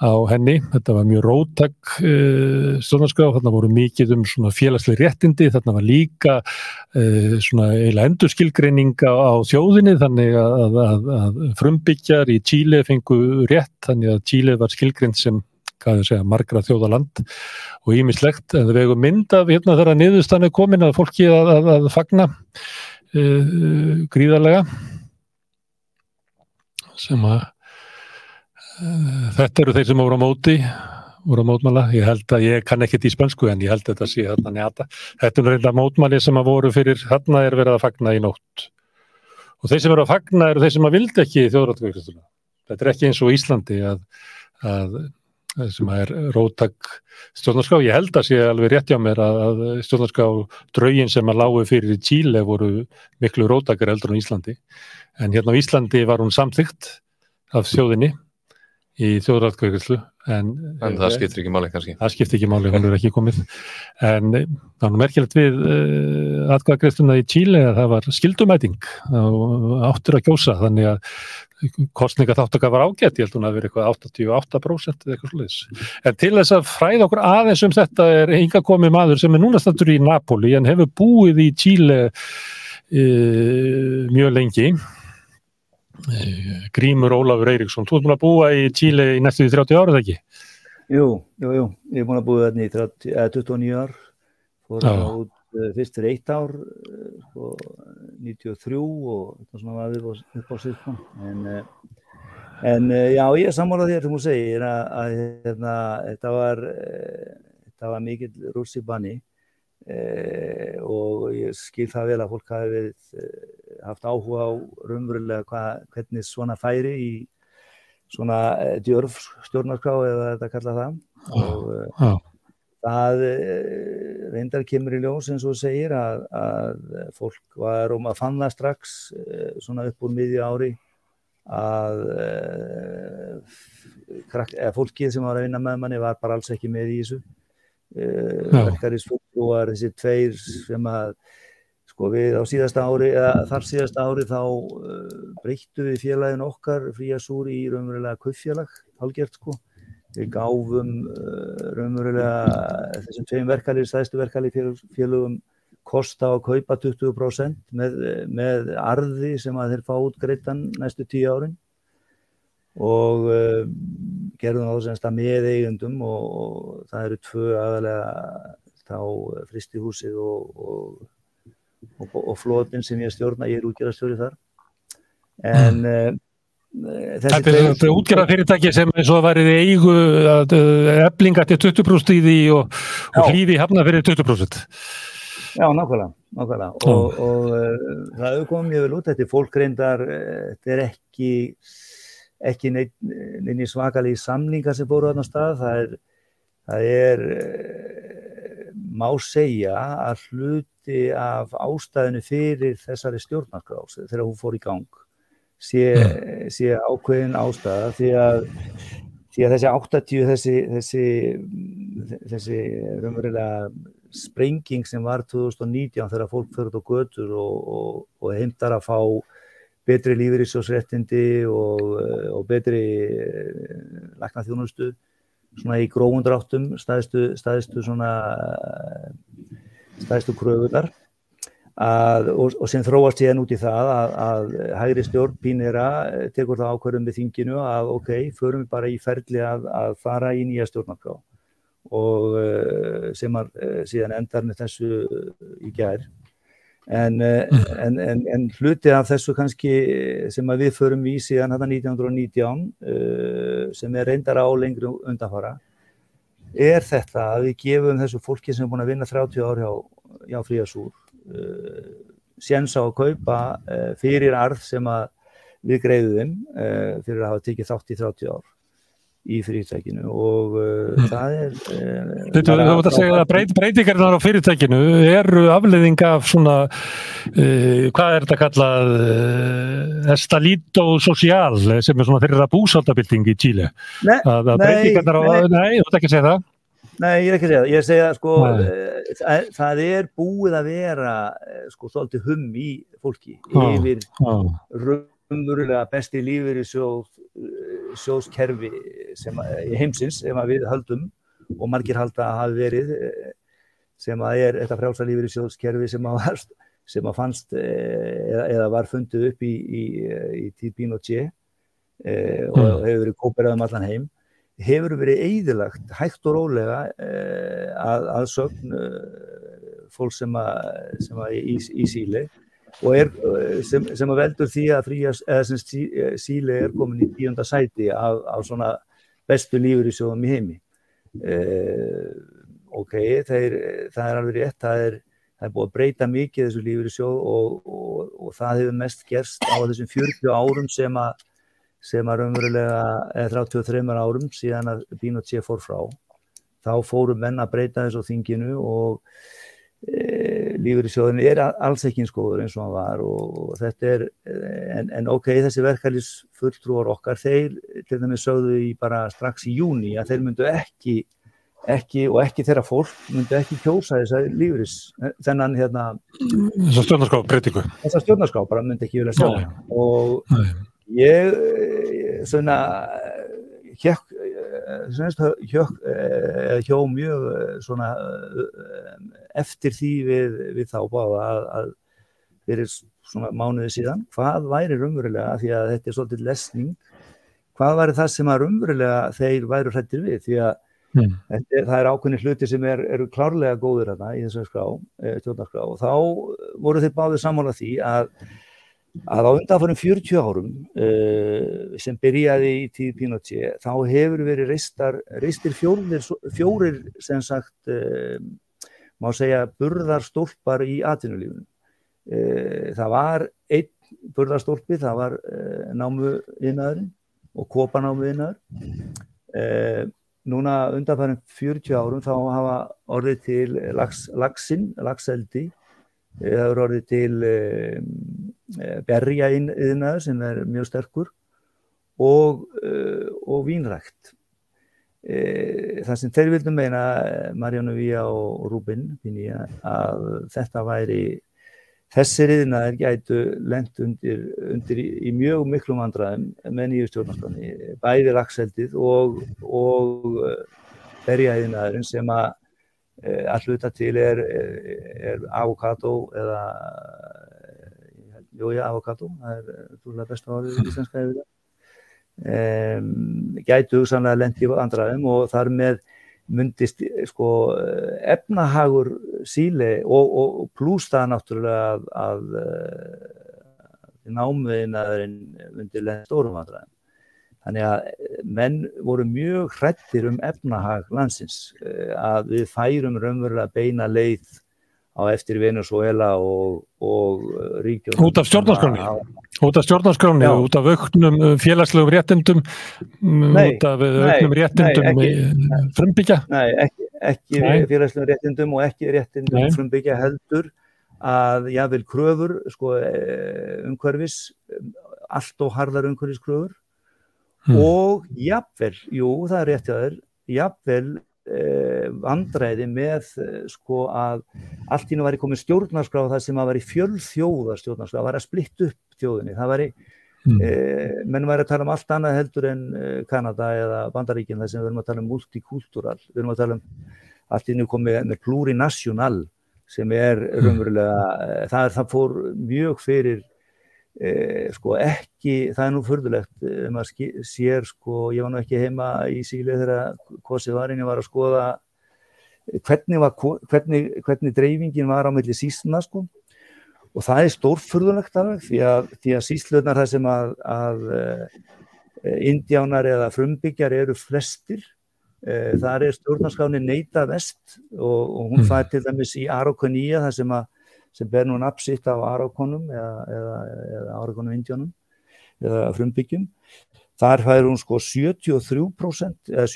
á henni, þetta var mjög róttak uh, stjórnarskrá, þarna voru mikið um svona félagsleg réttindi, þarna var líka uh, svona eiginlega endurskilgreining á, þjóðinni þannig að, að, að frumbyggjar í Tíli fengu rétt, þannig að Tíli var skilgreind sem segja, margra þjóðaland og ímislegt, en það vegu mynd af hérna þegar niðurstannu komin að fólki að, að, að fagna uh, gríðarlega sem að þetta eru þeir sem voru á móti voru á mótmála, ég held að ég kann ekkert í spönsku en ég held að þetta sé hérna njata. Þetta er reynda mótmáli sem að voru fyrir hérna er verið að fagna í nótt. Og þeir sem eru að fagna eru þeir sem að vildi ekki þjóðrættkvæðistuna þetta er ekki eins og Íslandi að, að sem er rótak stjórnarská, ég held að sé alveg rétt hjá mér að, að stjórnarská draugin sem að lágu fyrir í Tíle voru miklu rótakar eldur á Íslandi. En hérna á Íslandi var hún samþygt af þjóðinni í þjóðrætkvæðislu en, en það skiptir ekki máli kannski það skiptir ekki máli, hún er ekki komið en það var merkilegt við uh, atkvæðagreifstuna í Tíle að það var skildumæting áttur að kjósa þannig að kostninga þáttaka var ágætt, ég held hún að vera eitthvað 88% eða eitthvað slúðis. En til þess að fræða okkur aðeins um þetta er hinga komið maður sem er núna stættur í Napoli en hefur búið í Tíle e, mjög lengi. E, Grímur Ólafur Eiríksson, þú ert búin að búa í Tíle í næstu 30 árið ekki? Jú, jú, jú, ég er búin að búið þarna í 30, eh, 29 ár, fór það út fyrst fyrir eitt ár og 93 og svona var við upp á sýrkon en, en já ég er sammálað þér sem þú segir að, að hérna, þetta var þetta var mikill rússi banni. eh, og ég skil það vel að fólk hafi verið haft áhuga á raunverulega hva, hvernig svona færi í svona djörf stjórnarskrá eða þetta kalla það og oh, oh. Það reyndar kemur í ljós eins og segir að, að fólk var um að fann það strax svona upp úr miðju ári að eða, fólkið sem var að vinna með manni var bara alls ekki með í þessu. Verkarísfólk þessi tveir sem að sko við á síðasta ári eða þar síðasta ári þá breyttu við félagin okkar fríasúri í raunverulega kauffélag, hálgert sko. Við gáfum uh, raunverulega þessum tveim verkefni, stæðstu verkefni félögum kosta að kaupa 20% með, með arði sem að þeir fá út greittan næstu tíu árin og uh, gerðum þá semst að með eigundum og, og það eru tvö aðalega þá fristihúsið og, og, og flótin sem ég stjórna, ég er útgjörastjóri þar en mm. Þetta er útgjörða fyrirtæki sem eins og værið eigu eblinga til 20% í því og, hlýfi hafna fyrir 20%. Já, nákvæmlega, nákvæmlega. og, og uh, það auðvitað mjög vel út, þetta er fólk reyndar, þetta er ekki, ekki neini svakali samlingar sem fóru á þarna stað, það er, það er má segja að hluti af ástæðinu fyrir þessari stjórnarskráls þegar hún fór í gang sé, sé ákveðin ástæða því að, því að þessi 80, þessi, þessi, þessi sprenging sem var 2019 þegar fólk fyrir á götur og, og, og heimtar að fá betri lífeyrisjósréttindi og, og betri lakna þjónustu svona í grófundráttum staðistu, staðistu svona staðistu kröfunar Að, og, og sem þróast síðan út í það að, að hægri stjórn Pínera tekur það ákverðum með þinginu að ok, förum við bara í ferli að, að fara í nýja stjórnarká og sem að síðan endar með þessu í gær en, uh, en, en, en hluti af þessu kannski sem að við förum í síðan þetta 1919 sem er reyndar á lengri undanfara er þetta að við gefum þessu fólki sem er búin að vinna 30 ár hjá, hjá Fríasúr séns á að kaupa fyrir arð sem að við greiðum fyrir að hafa tekið þátt í 30 ár í fyrirtækinu og uh, það er uh, Þú veit að segja að breyt, breytingarnar á fyrirtækinu eru afleðing af svona uh, hvað er þetta kallað uh, estalito social sem er svona þeirra búsaldabilding í Tíli Nei, að, að breytingarnar á, nei, nei, þú veit ekki að segja það. Nei, ég er ekki að segja það, ég segja sko Nei. uh, það, það er búið að vera uh, sko svolítið hum í fólki Já. yfir raunverulega besti lífur í sjóð, sjóðskerfi sem, í heimsins sem við höldum og margir halda að hafi verið eh, sem að er þetta frjálsa lífur í sjóðskerfi sem að, var, sem að fannst eh, eða, eða var fundið upp í, í, í tíð Pinochet eh, og Mm. hefur verið kóperað um allan heim hefur verið eðilagt hægt og rólega eh, að, að sögn eh, fólk sem að, sem að í, í síli og er, eh, sem, sem að veldur því að frías, eða sem sí, eh, síli er komin í tíunda sæti af, af svona bestu lífur í heimi. Eh, ok, þeir, það er alveg rétt það er, það er búið að breyta mikið þessu lífur í sjóð og, og, og það hefur mest gerst á þessum 40 árum sem að sem að raunverulega eða 33 árum síðan að Pinochet fór frá. Þá fóru menn að breyta þessu þinginu og e, lífur í sjóðinu er alls ekki eins góður eins og hann var og, þetta er en, en ok, þessi verkefnis fulltrúar okkar, þeir til dæmis sögðu í bara strax í júni að þeir myndu ekki ekki og ekki þeirra fólk myndu ekki kjósa þessa lífuris þennan hérna þess að stjórnarská breytingu. Þessa stjórnarská bara myndi ekki vilja sjá. Og Nei. ég eh, svona hjökk hjó, hjó mjög eh, svona eh, eftir því við, við þá báða að, að fyrir svona mánuði síðan hvað væri raunverulega því að þetta er svolítið lesning hvað væri það sem að raunverulega þeir væru hrættir við því að Mm. Þetta er, það er ákveðni hluti sem er, eru klárlega góður þarna í þessu skrá, stjórnarskrá og þá voru þeir báðið sammála því að, að á undanfærum 40 árum uh, sem byrjaði í tíð Pinochet þá hefur verið reistar, reistir fjórir, fjórir sem sagt uh, má segja burðarstólpar í atvinnulífun. Uh, það var einn burðarstólpi, það var námuðinaðurinn og kopanámuðinaður. Uh, núna undanfærum 40 árum þá hafa orðið til lax, laxinn, laxeldi, það hefur orðið til um, berjaiðnaður sem er mjög sterkur og, uh, og vínrækt. Uh, það sem þeir vildum meina, Marjánu Vía og Rúbin, að þetta væri Þessir yðnaðir gætu lent undir, undir í, í mjög miklum vandræðum með nýju stjórnarskráni, bæði lakseldið og, og berjaiðnaðurinn sem að e, alluta til er, er avokado eða, jú já, avokado, það er trúlega besta orðið (laughs) íslenska yfir það, um, gætu hugsanlega lent í vandræðum og þar með myndist sko efnahagur síli og, og pluss það náttúrulega að, að, að námiðinaðurinn myndi lenda stórum vandræðum. Þannig að menn voru mjög hrættir um efnahag landsins að við færum raunverulega beina leið á eftir Venezuela og, og ríkjum. Út af stjórnarskráni? Út af stjórnarskráni, Já. út af auknum frélagslegum réttindum, Nei, út af nei, auknum réttindum nei, frumbyggja? Nei, ekki, ekki Nei. félagslegum réttindum og ekki réttindum Nei. frumbyggja heldur að jável kröfur sko, eh, umhverfis, allt og harðar umhverfiskröfur Hmm. og jafnvel, jú það er rétt hjá þér, jafnvel eh, vandræði með eh, sko að allt í nú væri komið stjórnarskrá það sem að væri fjölþjóðar stjórnarskrá, það væri að splitt upp þjóðinni, það væri Mm. eh, menn væri að tala um allt annað heldur en eh, Kanada eða Bandaríkinn þar sem við erum að tala um multikultúral, við erum að tala um allt í nú komið með plurinational sem er raunverulega, eh, það, það fór mjög fyrir eh, sko ekki, það er nú furðulegt eh, maður ski- sér sko, ég var nú ekki heima í síli þegar kosið var en ég var að skoða hvernig, var, hvernig, hvernig dreifingin var á milli sísna sko og það er stórfurðulegt alveg því að, því að síslunar það sem að, að uh, indjánar eða frumbyggjar eru flestir Uh, þar er stjórnarskráni neita vest og, og hún mm. fær til dæmis í Arokoníja þar sem, að, sem ber nú napsitt á Arokonum eða, eða, eða Arokonum Indjónum eða frumbyggjum. Þar fær hún sko 73% eða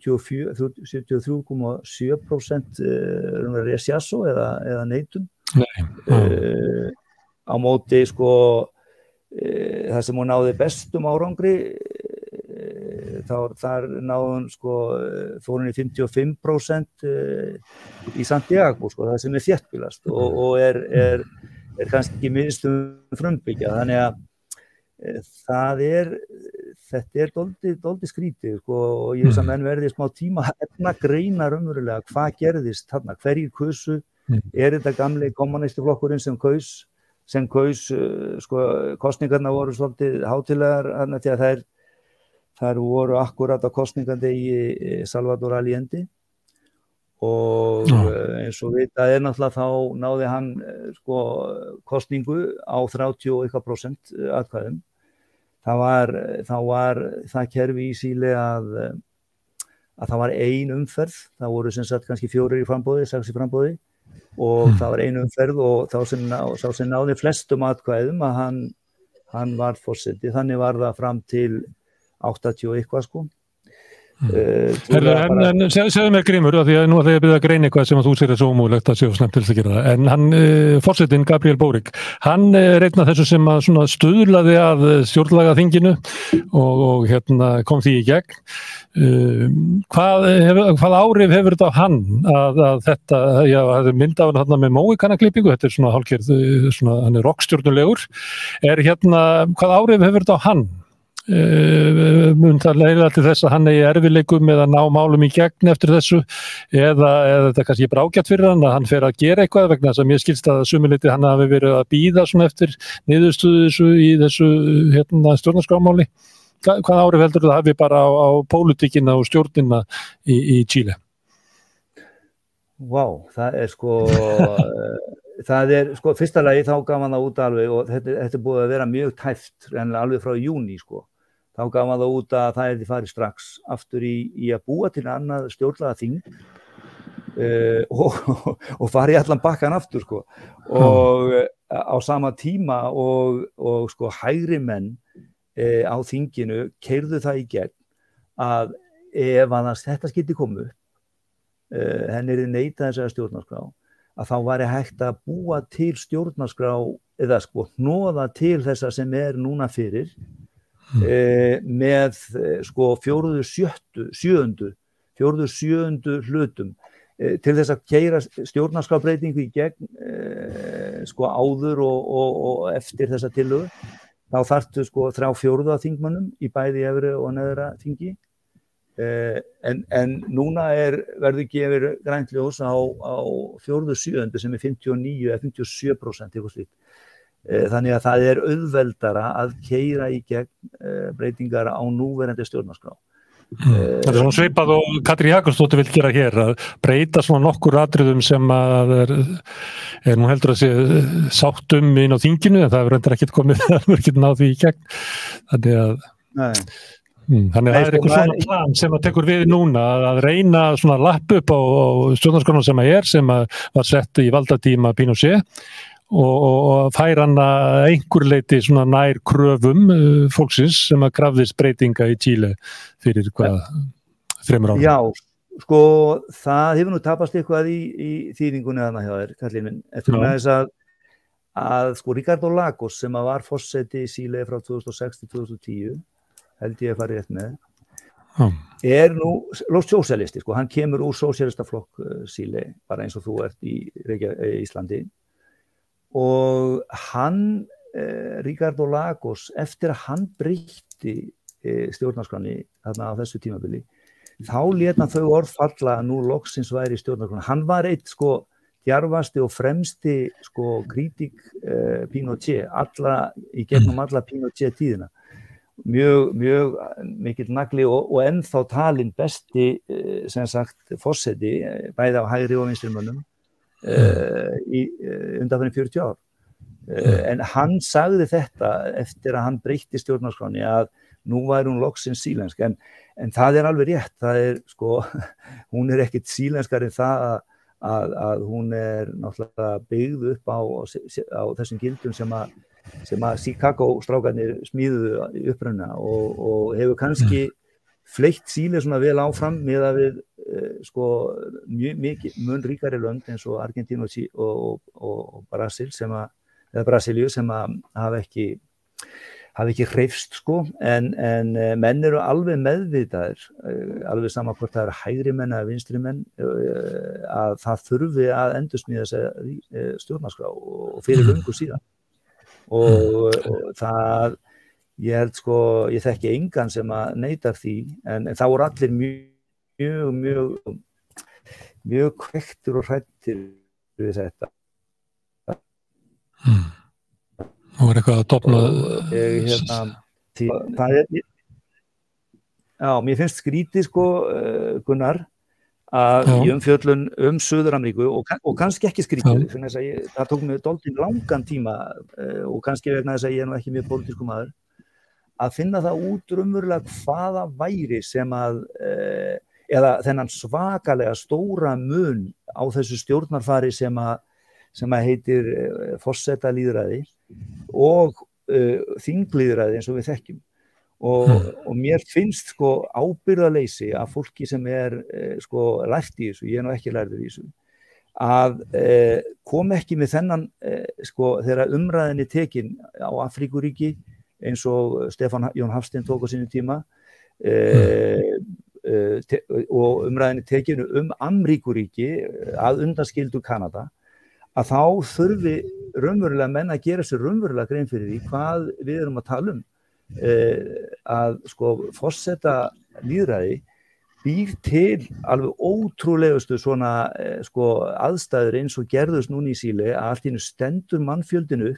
73,7% uh, resjasso eða, eða neitun. Nei. Uh, á móti sko uh, það sem hún náði bestum árangri þá þar náðum sko fórunni 55% í Santiago sko það sem er þjertbílast og, og er, er, er kannski minnstum frumbyggja. Þannig að e, það er þetta er doldi, doldi skrítið sko, og ég veist að menn verði smá tíma að greina raunverulega. Hvað gerðist þarna, hverjir kusu? Mm. er þetta gamli kommunistuflokkurinn sem kaus sem kaus, sko, kostningarna voru svolítið hátilegar, þannig að það er þar voru akkurat á kostningandegi Salvador Allende og. Eh, eins og við, það er náttúrulega þá náði hann eh, sko kostningu á 30 og eitthvað prosent eh, aðkvæðum. Það var, þá var það kerfi í síli að, að það var ein umferð, það voru sem sagt kannski fjórir í frambóði, sex í frambóði og mm. það var ein umferð og þá sem, ná, sem náði flestum aðkvæðum að hann, hann var fórseti, þannig var það fram til 80 eitthvað sko Mm. Uh, segðu mér Grímur, því að nú ætla ég að byrja að greina eitthvað sem að þú sér er svo ómúlegt að séu snemt til þess að gera það, en hann, uh, fórsetin Gabriel Bórik, hann uh, reyna þessu sem að stuðlaði að stjórnlaga þinginu og, og hérna, kom því í gegn. Hvað, hef, hvað árif hefur þetta á hann að, að þetta, já, það er mynd af hann með móikanaklippingu, þetta er svona hálfgerð, svona, hann er rockstjórnulegur, er hérna, hvað árif hefur þetta á hann? Uh, mun það leiða til þess að hann eigi erfileikum með að ná málum í gegn eftir þessu? Eða, eða þetta kannski brákjart fyrir hann að hann fer að gera eitthvað vegna að mér skilst að sumiliti hann hafi verið að býða svona eftir niðurstuðu þessu í þessu hérna, stjórnarskrámáli Hva, hvað árið heldur það hafi bara á, á pólitíkina og stjórnina í, í Chile? Vá, wow, það er sko það er, sko, fyrsta lagi þá gaf hann það út alveg og þetta, þetta búið að vera mjög tæft, alveg frá júni, sko. Þá gaf það út að það því farið strax aftur í, í að búa til annað stjórnlaða þing uh, og, og farið allan bakkan aftur, sko. Og uh, (laughs) á sama tíma og, og sko, hægri menn uh, á þinginu keirðu það í gegn að ef að þetta skildi komu, henni er neitað þessari stjórnarskrá að þá væri hægt að búa til stjórnarskrá eða sko hnoða til þessa sem er núna fyrir mm. e, með sko fjóruðu sjöttu, sjöundu, fjóruðu sjöundu hlutum e, til þess að keira stjórnarskrábreytingu í gegn sko áður og, og, og eftir þessa tilögu þá þartu sko þrjá fjóruða þingmannum í bæði efri og neðra þingi Eh, en, en núna er, verður gefið grænt ljós á, á fjórðu sjööndu sem er 59 eða 57% eitthvað slíkt. Eh, þannig að það er auðveldara að keira í gegn eh, breytingar á núverandi stjórnarskrá. Mm. Það er svona sveipað og Katri Jakobsdóttir vil gera hér að breyta svona nokkur atriðum sem að er, er nú heldur að sé sátt um inn á þinginu en það verður ekki komið, (laughs) það verður ekki náði í gegn. Þannig að Nei. Mm, þannig að það er eitthvað svona plan sem að tekur við núna að reyna svona lapp upp á, á stjórnarskona sem að er sem að var sett í valdatíma Pinochet og, og fær hann að einhver leiti svona nær kröfum uh, fólksins sem að krafðist breytinga í Tíle fyrir hvað þreymur ára. Já, sko það hefur nú tapast eitthvað í, í þýðingunni að maður hjá þér, kallin minn, eftir með þess að að sko Ricardo Lagos sem að var fórseti í Síle frá 2006 til 2010 held ég að fara rétt með oh. er nú sósialisti, sko, hann kemur úr sósialistaflokk uh, síli, bara eins og þú ert í eh, Íslandi og hann eh, Ricardo Lagos eftir að hann breytti eh, stjórnarskrani þarna á þessu tímabili þá leta þau orð falla að nú loksins væri stjórnarskrani, hann var eitt sko djarfasti og fremsti sko kritik eh, Pinochet alla, í gegnum (clears throat) alla Pinochet tíðina. Mjög, mjög mikill nagli og, og ennþá talin besti eh, sem sagt fórseti bæði á hægri og vinstirmönnum uh, í undanfærin 40 ár. Uh, en hann sagði þetta eftir að hann breytti stjórnarskráni að nú væri hún loksins sílensk. En, en það er alveg rétt, það er sko, (laughs) hún er ekkit sílenskar en það að, að, að hún er náttúrulega byggð upp á, á þessum gildum sem að sem að Chicago strákarnir smíðuðu upprönda og, og hefur kannski fleitt síli svona vel áfram með að við sko mjög mikið mun ríkari lönd eins og Argentínu og, og, og Brasil sem að, eða Brasilíu sem að hafa ekki hafi ekki hreifst sko. En, en eh, menn eru alveg meðvitaðir eh, alveg sama hvort það eru hægri menn eða vinstri menn að það þurfi að endur smíða þessi stjórnarskrá og fyrir lungu síðan. Og, og það ég held sko, ég þekki engan sem að neytar því en, en það voru allir mjög mjög mjög, mjög kvektur og hrættir við þetta hmm. Það voru eitthvað að dopna ég, hérna, það er já, mér finnst skrítið sko uh, Gunnar að Já. í umfjöllun um Suður-Ameríku og, og kannski ekki skrítið það tók mig doldin langan tíma uh, og kannski vegna þess að ég er nú ekki mjög pólitísku maður að finna það út umverulega hvaða væri sem að uh, eða þennan svakalega stóra mun á þessu stjórnarfari sem að, sem að heitir uh, fossetta líðræði og þinglíðræði eins og við þekkjum Og, hmm. og mér finnst sko ábyrðaleysi að fólki sem er eh, sko lært í þessu, ég er nú ekki lærður í þessu, að eh, kom ekki með þennan eh, sko þegar umræðinni tekin á Afríkuríki eins og Stefan Jón Hafstein tók á sínu tíma hmm. te, og umræðinni tekinu um Amríkuríki að undanskildu Kanada, að þá þurfi raunverulega menn að gera sér raunverulega grein fyrir því hvað við erum að tala um. Eh, að sko fórsetta líðræði býr til alveg ótrúlegustu svona sko aðstæður eins og gerðust núni í síli að allt ín stendur mannfjöldinu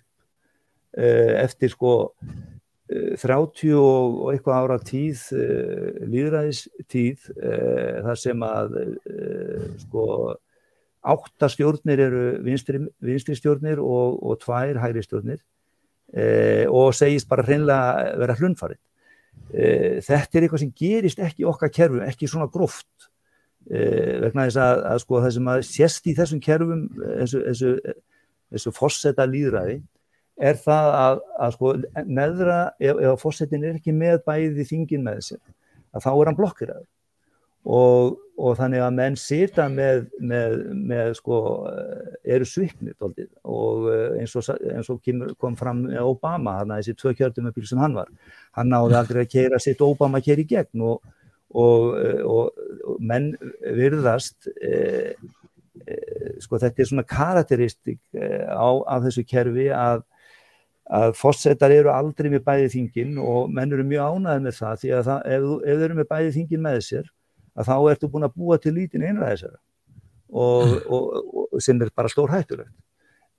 eftir sko 30 og eitthvað ára tíð líðræðistíð þar sem að sko áttastjórnir eru vinstri, vinstri stjórnir og, og tvær hægri stjórnir og segist bara hreinlega vera hlunfarið. Þetta er eitthvað sem gerist ekki okkar kerfum, ekki svona gróft vegna þess að, að sko, það sem að sést í þessum kerfum, þessu, þessu, þessu fossetta líðræði, er það að, að sko, neðra, ef, ef fossettin er ekki með bæði þingin með sér, að þá er hann blokkiraður og, og þannig að menn sita með, með, með sko, eru svipnir doldið og eh, eins og, eins og kom fram Obama, hann að þessi tvö kjörtumöpil sem hann var, hann náði aldrei að keira sitt Obama keir í gegn. Og, og menn virðast e, e, sko þetta er svona karakteristik á, af þessu kerfi að að fósettar eru aldrei með bæði þingin og menn eru mjög ánæðið með það því að það, ef, ef þau eru með bæði þingin með sér að þá ertu búin að búa til lítinn einræðisera og, mm. og, og sem er bara stór hættulegt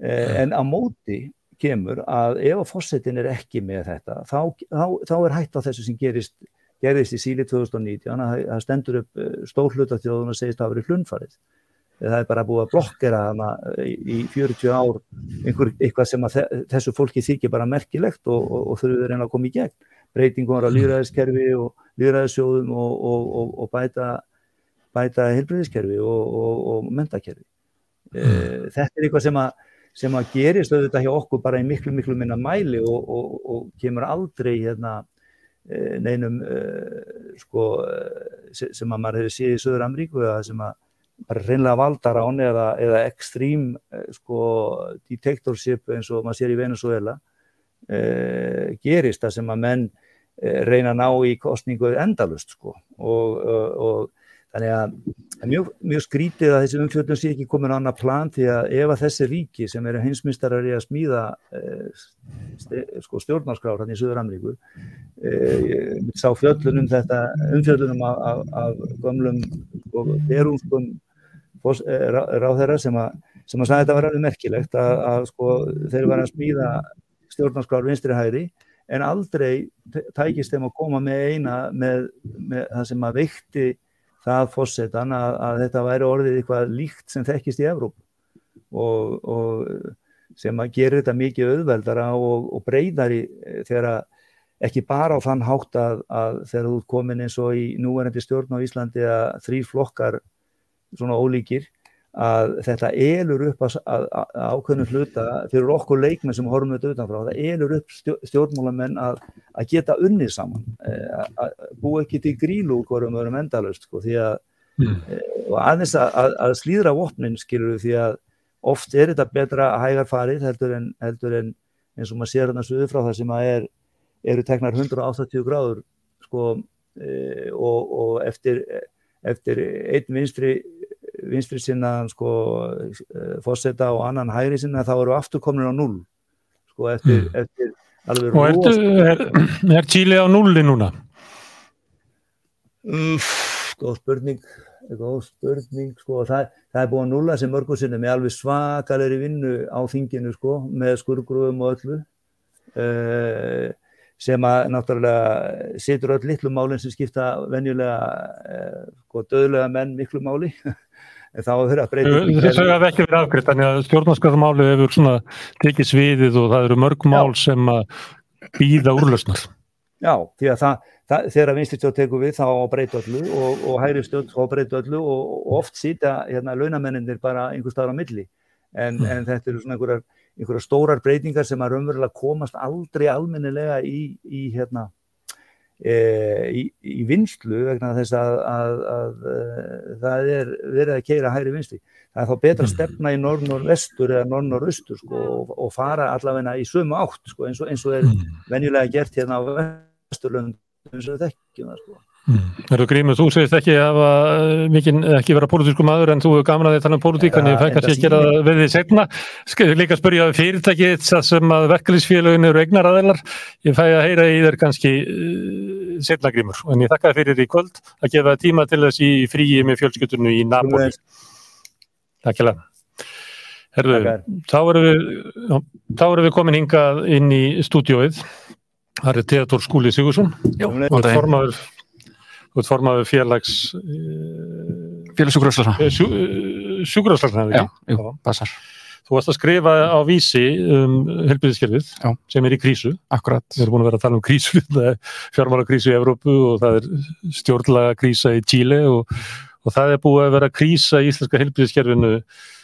eh, mm. en á móti kemur að ef að fósettin er ekki með þetta þá, þá, þá er hætt á þessu sem gerist gerist í síli 2019 að það stendur upp eh, stór hlutatjóðun og segist að það hafi verið hlunfarið það er bara búið að blokkera í 40 ár einhver, eitthvað sem þessu fólki þykir bara merkilegt og, og þurfur reyna að koma í gegn breytingum á líðræðiskerfi og líðræðissjóðum og, og, og, og bæta, bæta helbriðiskerfi og mentakerfi. Mm. Eh, þetta er eitthvað sem að, sem að gerist auðvitað hjá okkur bara í miklu, miklu minna mæli og kemur aldrei hérna, eh, neinum uh, sko, sem að maður hefur séð í Söður Amríku eða sem að bara reynlega valdar án eða, eða ekstrím sko, detektorship eins og maður sér í Venezuela uh, gerist það sem að menn Eh, reyna að ná í kostningu endalust sko. Og, og, og þannig að mjög, mjög skrítið að þessi umfjöldun sé ekki komin á annar plan því að ef að þessi ríki sem eru hinsmistarar í að smíða eh, sko, stjórnarskráð hann í Suður-Amríku eh, sá fjöldunum þetta umfjöldunum af, af, af gömlum sko, derúnskum eh, ráð þeirra sem að sem að sagði þetta var alveg merkilegt að, að sko þeir var að smíða stjórnarskráð vinstri hæri en aldrei tækist þeim að koma með eina með, með það sem að veikti það fósettan að, að þetta væri orðið eitthvað líkt sem þekkist í Evróp og, og sem að gera þetta mikið auðveldara og, og breyðari þegar að ekki bara á þann hátt að, að þegar þú komin eins og í núverandi stjórn á Íslandi að þrý flokkar svona ólíkir að þetta elur upp að, að, að ákveðnum hluta fyrir okkur leikmenn sem horfum þetta utanfrá, það elur upp stjórnmálamenn að, að geta unnið saman eh, að bú ekki til grílu úr hverjum öðrum endalust sko, mm. og aðeins að slíðra vopnin skilur við því að oft er þetta betra að hægar farið heldur en, heldur en eins og maður sér þarna suðu frá það sem að er, eru teknar 180 gráður sko, e, og, og eftir, eftir einn vinstri vinstri sinna sko, eh, fósetta og annan hægri sinna þá eru aftur komin á null sko eftir, mm. eftir alveg og ertu, er, er Chile á nulli núna? Mm, góð spurning góð spurning sko það, það er búin að nulla sem mörgum sinna með alveg svakalegri vinnu á þinginu sko með skurgrúum og öllu uh, sem að náttúrulega setur öll litlu málinn sem skipta venjulega uh, sko döðlega menn miklu máli (laughs) en þá þurfa að breyta Þessu hefur ekki verið afgriðt, þannig að stjórnarskapmáli hefur svona tekið sviðið og það eru mörg mál sem að býða úrlösnar Já, því að það, það þegar vinstistjórn tekur við þá breyta öllu og, og hægri stjórn þá breyta öllu og, og oft sýta hérna launamenninir bara einhver staðar á milli. En, mm. en þetta eru svona einhverjar, einhverjar stórar breytingar sem að raunverulega komast aldrei almennilega í, í hérna E, í, í vinslu vegna þess að, að, að, að e, það er verið að keira hægri vinstri. Það er þá betra að mm. stefna í norr-norr-vestur eða norr-norr-austur sko, og, og fara allavegna í sömu átt sko, eins, og, eins og er mm. venjulega gert hérna á vesturlönd eins og þekkjum það sko. Mm. Erðu Grímur, þú segist ekki að eh, mikinn ekki vera pólitísku maður en þú er gaman að þið tala um pólitík en ég fæ kannski að gera við því segna líka að spurja fyrirtæki sem að verkefliðsfélagin eru egnar aðeinar ég fæ að heyra í þér kannski uh, segna Grímur en ég þakka þið fyrir í kvöld að gefa tíma til þess í fríi með fjölskytturnu í Napoli. Takk ég lega Herðu, þá erum við þá erum við komin hingað inn í stúdióið Það er Teator Skúli Sigursson og formaður Þú ert formaður félags eh, eh, Sjúkuráslarna, ekki? Já, jú, passar Þú varst að skrifa á vísi um helbiðiskerfið sem er í krísu. Akkurat. Við erum búin að vera að tala um krísu (laughs) fjármála krísu í Evrópu og það er stjórnlaga krísa í Tíli og, og það er búið að vera krísa í íslenska helbiðiskerfinu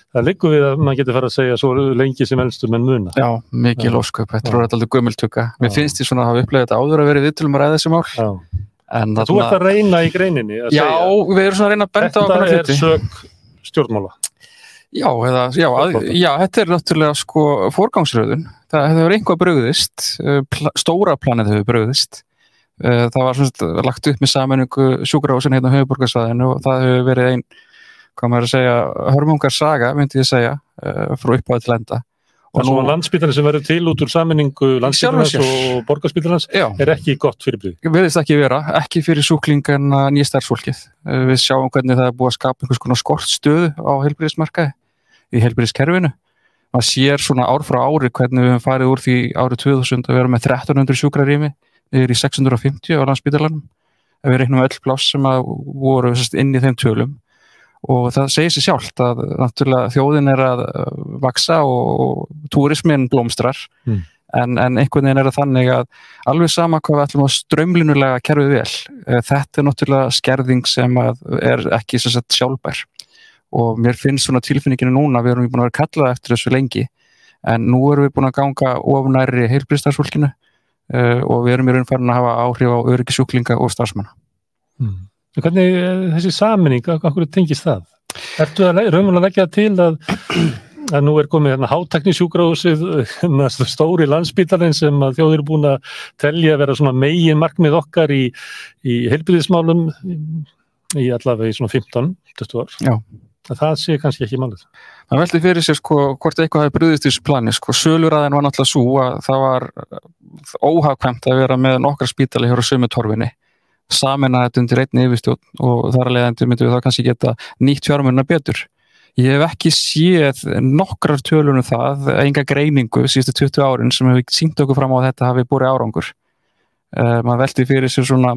Það liggur við að maður getur fara að segja svo lengi sem elstum en muna. Já, mikið lósköp, þetta er alltaf gömultöka. Mér finnst því svona að hafa upplegað þetta áður að vera viðtölum að ræða þessi mál. Já. En þú ert að reyna í greininni já, segja, við erum svona að reyna að benda á þetta er sög stjórnmála. Já, eða, já, að, já, þetta er náttúrulega sko fórgangsröðun það hefur einhvað bröðist eh, pl stóra planið hefur bröðist eh, það var svona lagt upp með sammenningu sjúkrásin hérna á höfuborgarsvæðinu og það hefur verið einn, hvað maður að segja hörmungarsaga, myndi ég segja eh, frá uppáðu til enda og nú landsbytarnir sem verður til út úr saminningu landsbytarnas og borgarspytarnas er ekki gott fyrir bríð. Við veist ekki vera, ekki fyrir súklingarna nýja starfsfólkið. Eh, við sjáum hvernig það er búið að skapa einhvers konar skortstöðu á heilbríðismarkaði, í heilbríðiskerfinu. Man sér svona ár frá ári hvernig við hefum farið úr því árið 2000 að vera með 1300 sjúkrarými yfir í 650 á landsbytarlanum. Við reiknum öll pláss sem voru inn í þeim tölum og það segir sér sjálft að náttúrulega þjóðin er að uh, vaksa og, túrismin blómstrar mm. en, en einhvern veginn er það þannig að alveg sama hvað við ætlum að strömlinulega kerfið vel, eh, þetta er náttúrulega skerðing sem er ekki sagt, sjálfbær og mér finnst svona tilfinninginu núna, við erum búin að vera kallað eftir þessu lengi en nú erum við búin að ganga ofnæri heilbriðstarfsfólkinu uh, og við erum í raun farin að hafa áhrif á öryggisjúklinga og starfsmanna mm. Hvernig eh, þessi saminning, hvað tengist það? Ertu að raunverulega leggja til að, (clears throat) að nú er komið hérna háteknisjúgráðsið, (laughs) hérna, stóri landsbítalinn sem þjóðir er búin að telja að vera svona megin markmið okkar í, í heilbyrðismálum í allavega í svona 15-20 ár. Já. Það sé kannski ekki málið. Það veldi fyrir sér sko hvort eitthvað hefur brúðist í þessu plani sko. Söluraðin var náttúrulega svo að það var óhagkvæmt að vera með nokkra spítali hér á sömu torfinni samina þetta undir einni yfirstjórn og þar að leiðandi myndum við þá kannski geta nýtt fjármunna betur. Ég hef ekki séð nokkrar tölunum það, enga greiningu síðustu 20 árin sem hefur sínt okkur fram á þetta hafi búið árangur. Uh, maður veldi fyrir sér svona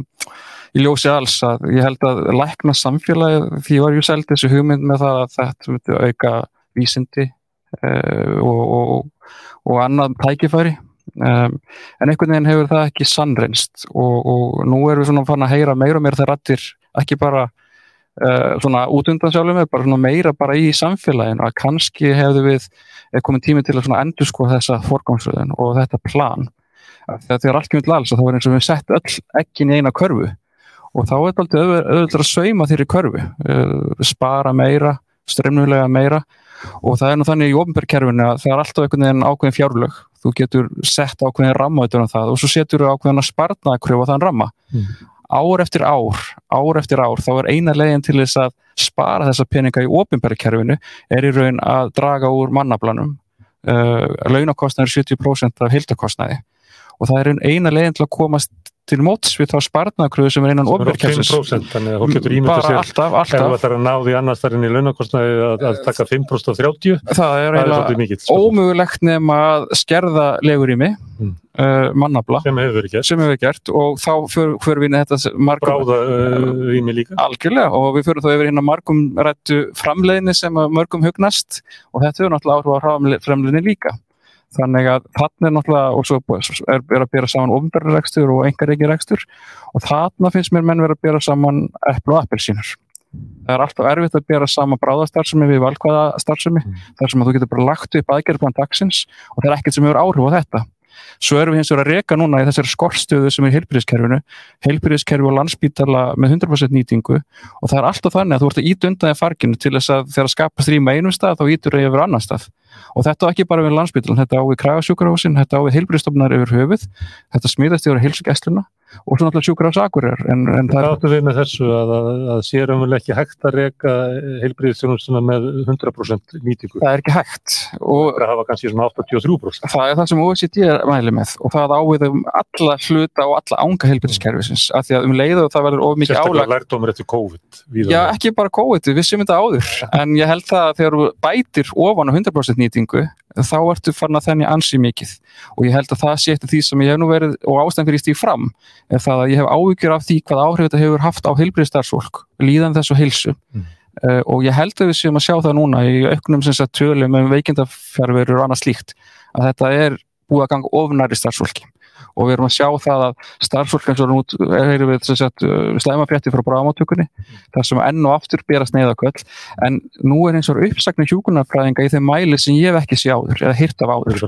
í ljósi alls að ég held að lækna samfélagi því var ég seld þessu hugmynd með það að þetta myndi auka vísindi uh, og, og, og annað tækifæri um, en einhvern veginn hefur það ekki sannreinst og, og nú erum við svona fann að heyra meira og meira það rættir ekki bara uh, svona út undan sjálfum við, bara svona meira bara í samfélaginu að kannski hefðu við komið tími til að svona endur sko þessa forgámsröðun og þetta plan. Þegar það er allt kemur alls og þá er eins og við sett öll ekkin í eina körfu og þá er þetta auðvitað að sauma þeirri körfu uh, spara meira, stremnulega meira og það er nú þannig í ofnbjörgkerfinu að það er alltaf einhvern veginn ákveðin fjárlög. Þú getur sett ákveðin ramma utan um það og svo setur þú ákveðin að spartna að kröfa þann ramma. Mm. ár eftir ár, ár eftir ár þá er eina leginn til þess að spara þessa peninga í ofnbjörgkerfinu er í raun að draga úr mannablanum uh, launakostnæður 70% af hildakostnæði og það er eina leginn til að komast til móts við þá sparnakröðu sem er innan ofverkjæmsins. 5% þannig að hún getur ímyndið sér alltaf, alltaf. ef það er að náði annars þar inn í launakostnaði að, að taka 5% og 30 það er eiginlega ómögulegt nefn að skerða legur í mig mm. uh, mannabla sem hefur verið gert, hef gert og þá fyrir við þetta margum, bráða uh, í mig líka algjörlega og við fyrir þá yfir hérna margum rættu framleiðni sem mörgum hugnast og þetta er náttúrulega áhrif á framleiðni líka þannig að þarna er náttúrulega og svo er, er að bera saman ofnbærregstur og engaregiregstur og þarna finnst mér menn verið að bera saman eppl og appelsínur. Það er alltaf erfitt að bera saman bráðastarfsemi við valkvæðastarfsemi mm. þar sem að þú getur bara lagt upp aðgerðplan dagsins og það er ekkert sem hefur áhrif á þetta Svo erum við hins vegar að reyka núna í þessari skortstöðu sem er heilbyrðiskerfinu, heilbyrðiskerfi og landsbítala með 100% nýtingu. Og það er alltaf þannig að þú ert að íta undan það farginu til þess að þegar að skapa þrýma einum stað þá ítur það yfir annan stað. Og þetta á ekki bara við landsbítalan, þetta á við krægasjúkarhósin, þetta á við heilbyrðistofnar yfir höfuð, þetta smíðast yfir heilsugessluna og svo náttúrulega sjúkur á sakurir en, en það áttu við með þessu? Að, að, að sér umvel ekki hægt að reyka heilbríðstjónustuna með 100% nýtingu? Það er ekki hægt. Og það hafa kannski svona 83% það er það sem OECD er mæli með. Og það ávið um alla hluta og alla ánga heilbríðskerfisins af því að um leiðu það verður of mikið álag sérstaklega lærdomur eftir COVID já ekki bara COVID, við séum þetta áður. (laughs) En ég held það að þegar bætir ofan á 100% nýtingu þá ertu farin að þenni ansi mikið. Og ég held að það sé eftir því sem ég hef nú verið og ástæðan fyrir stíð fram er það að ég hef ávíkjur af því hvað áhrif þetta hefur haft á heilbriðstarfsfólk líðan þessu heilsu. Mm. uh, og ég held að við séum að sjá það núna í auknum sem sagt tölum um veikindafjárverur og annað slíkt að þetta er búið að ganga ofnæri starfsfólki og við erum að sjá það að starfsfólk eins og nút erum við uh, slæmafrétti frá bráðamáttökunni þar sem enn og aftur berast neyðaköll en nú er eins og uppsakni hjúkunarfræðinga í þeim mæli sem ég hef ekki sjáður eða hirt af áður.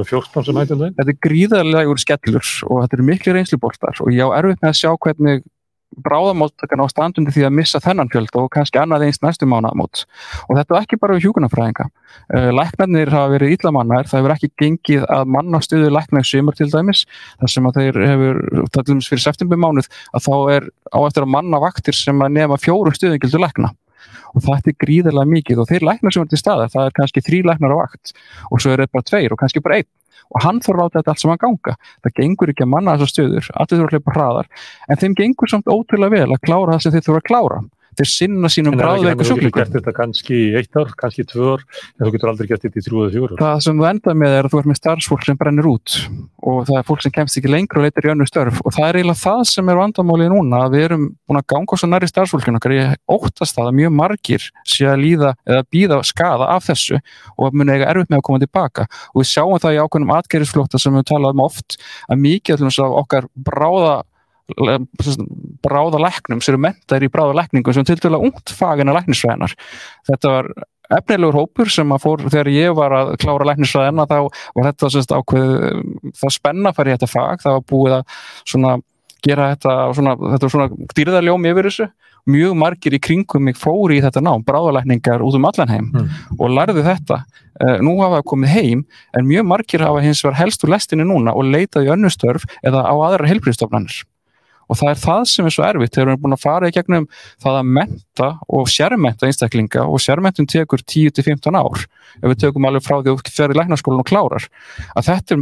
Þetta er gríðarlegur skellur og þetta er miklu reynsluboltar og ég á erfitt með að sjá hvernig bráðamóttakan á standundi því að missa þennan fjöld og kannski annað einst næstu mánaðamót. Og þetta er ekki bara við hjúkunarfræðinga uh, læknarnir hafa verið íllamannar það hefur ekki gengið að manna stuðu læknar sumur til dæmis þar sem að þeir hefur, það er fyrir september mánuð að þá er á eftir að manna vaktir sem að nefna fjórum stuðum gildur lækna og þetta er gríðarlega mikið og þeir læknar sem er til staðar, það er kannski þrý læknar á vakt og svo er þetta bara tveir og kannski bara einn. Og hann þarf á þetta allt saman ganga. Það gengur ekki að manna þessar stöður allir þurfa að hlaupa hraðar en þeim gengur samt ótrúlega vel að klára það sem þeir þurfa að klára þeir sinna sínum bráðveiku er ekki gert þetta kannski í eitt ár, kannski í tvö ár, en þú getur aldrei gert þetta í þrjú eða fjóru. Það sem þú endað með er að þú ert með starfsfólk sem brennir út og það er fólk sem kemst ekki lengur og leitar í önnu störf og það er eiginlega það sem er vandamálið núna að við erum búin að ganga svo næri starfsfólkinu okkar. Ég óttast það að mjög margir sé að líða eða býða skada af þessu og að muni eiga erfitt með að koma tilbaka og við sjáum það í ákveðnum atgerðisflóta sem við talaðum oft að mikið af okkar bráða bráðalæknum sem eru mentaðir í bráðalækningum sem til dæla ungt fagina læknisfræðinar. Þetta var efnilegur hópur sem að fór, þegar ég var að klára læknisfræðina þá var þetta sérst, ákveð, það spenna fær í þetta fag, það var búið að svona gera þetta, svona, þetta var svona dýrðarljómi yfir þessu mjög margir í kringum mig fóri í þetta nám, bráðalækningar út um allan heim mm. og lærðu þetta. Uh, nú hafa það komið heim en mjög margir hafa hins vegar helst úr lestinni núna og leitaði önnustörf eða á aðra heilbríðstofnanir og það er það sem er svo erfitt þegar við erum búin að fara í gegnum það að menta og sérmenta einstaklinga og sérmentun tekur 10-15 ár. Ef við tökum alveg frá því að við fyrir læknaskólan og klárar. Að þetta er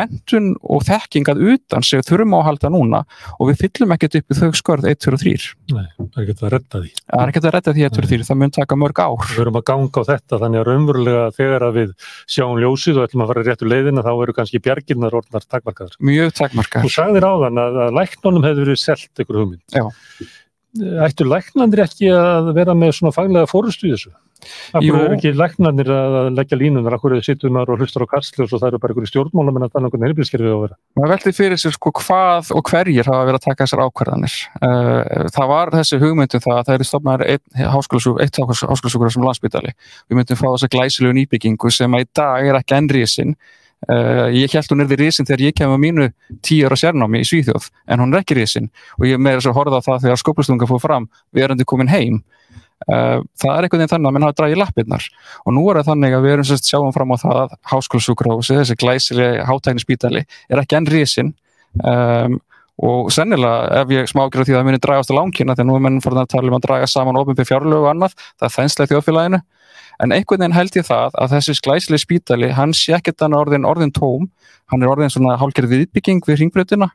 mentun og þekkingað utan sem við þurfum á að halda núna og við fyllum ekkert upp í þau skörð 1, 2 og 3 Nei, það er ekkert að redda því. Það er ekkert að redda því 1, 2 og 3, það mun taka mörg ár. Við verum að ganga á þetta þannig að raunverulega þegar að við sjáum ljósið og ætlum að fara réttu leiðina þá eru kannski bjarginnar að, að hefur verið selt ykkur hugmynd Já ættu læknandir ekki að vera með svona faglega fórustu í þessu? Akkur er ekki læknandir að leggja línunar, akkur er sittum og hlustar á karsljós og það eru bara einhverju stjórnmálum en að það er einhvern heilbílskerfið á vera. Það veldi fyrir sér sko hvað og hverjir hafa verið að taka þessar ákvarðanir. Uh, það var þessi hugmyndum það að það er stofnaður eitt háskólasúkur sem landsbytali. Við myndum frá þessa glæsilegu nýbyggingu sem að í dag er ekki ennriðsinn Uh, ég held hún er því risin þegar ég kem á mínu tíu ára sérnámi í Svíþjóð en hún er ekki risin. Og ég með þess að horfa á það þegar skóplustunga fór fram við erum komin heim. Uh, það er einhvern veginn þannig að minn hafa dragið lappirnar. Og nú er það þannig að við erum sérst sjáum fram á það að háskólasúkrósi, þessi glæsileg hátæknispítali er ekki enn risin. Um, og sennilega ef ég smákjör á því að það myndir dragast á lánkina þegar nú er menn fyrir að tala um að draga saman ofin fyrir fjárlögu og annað, það er þænslega þjóðfélaginu. En einhvern veginn held ég það að þessi sklæsli spítali, hann sé ekkert hann orðin, orðin tóm, hann er orðin svona hálfgerð viðbygging við ringbröðina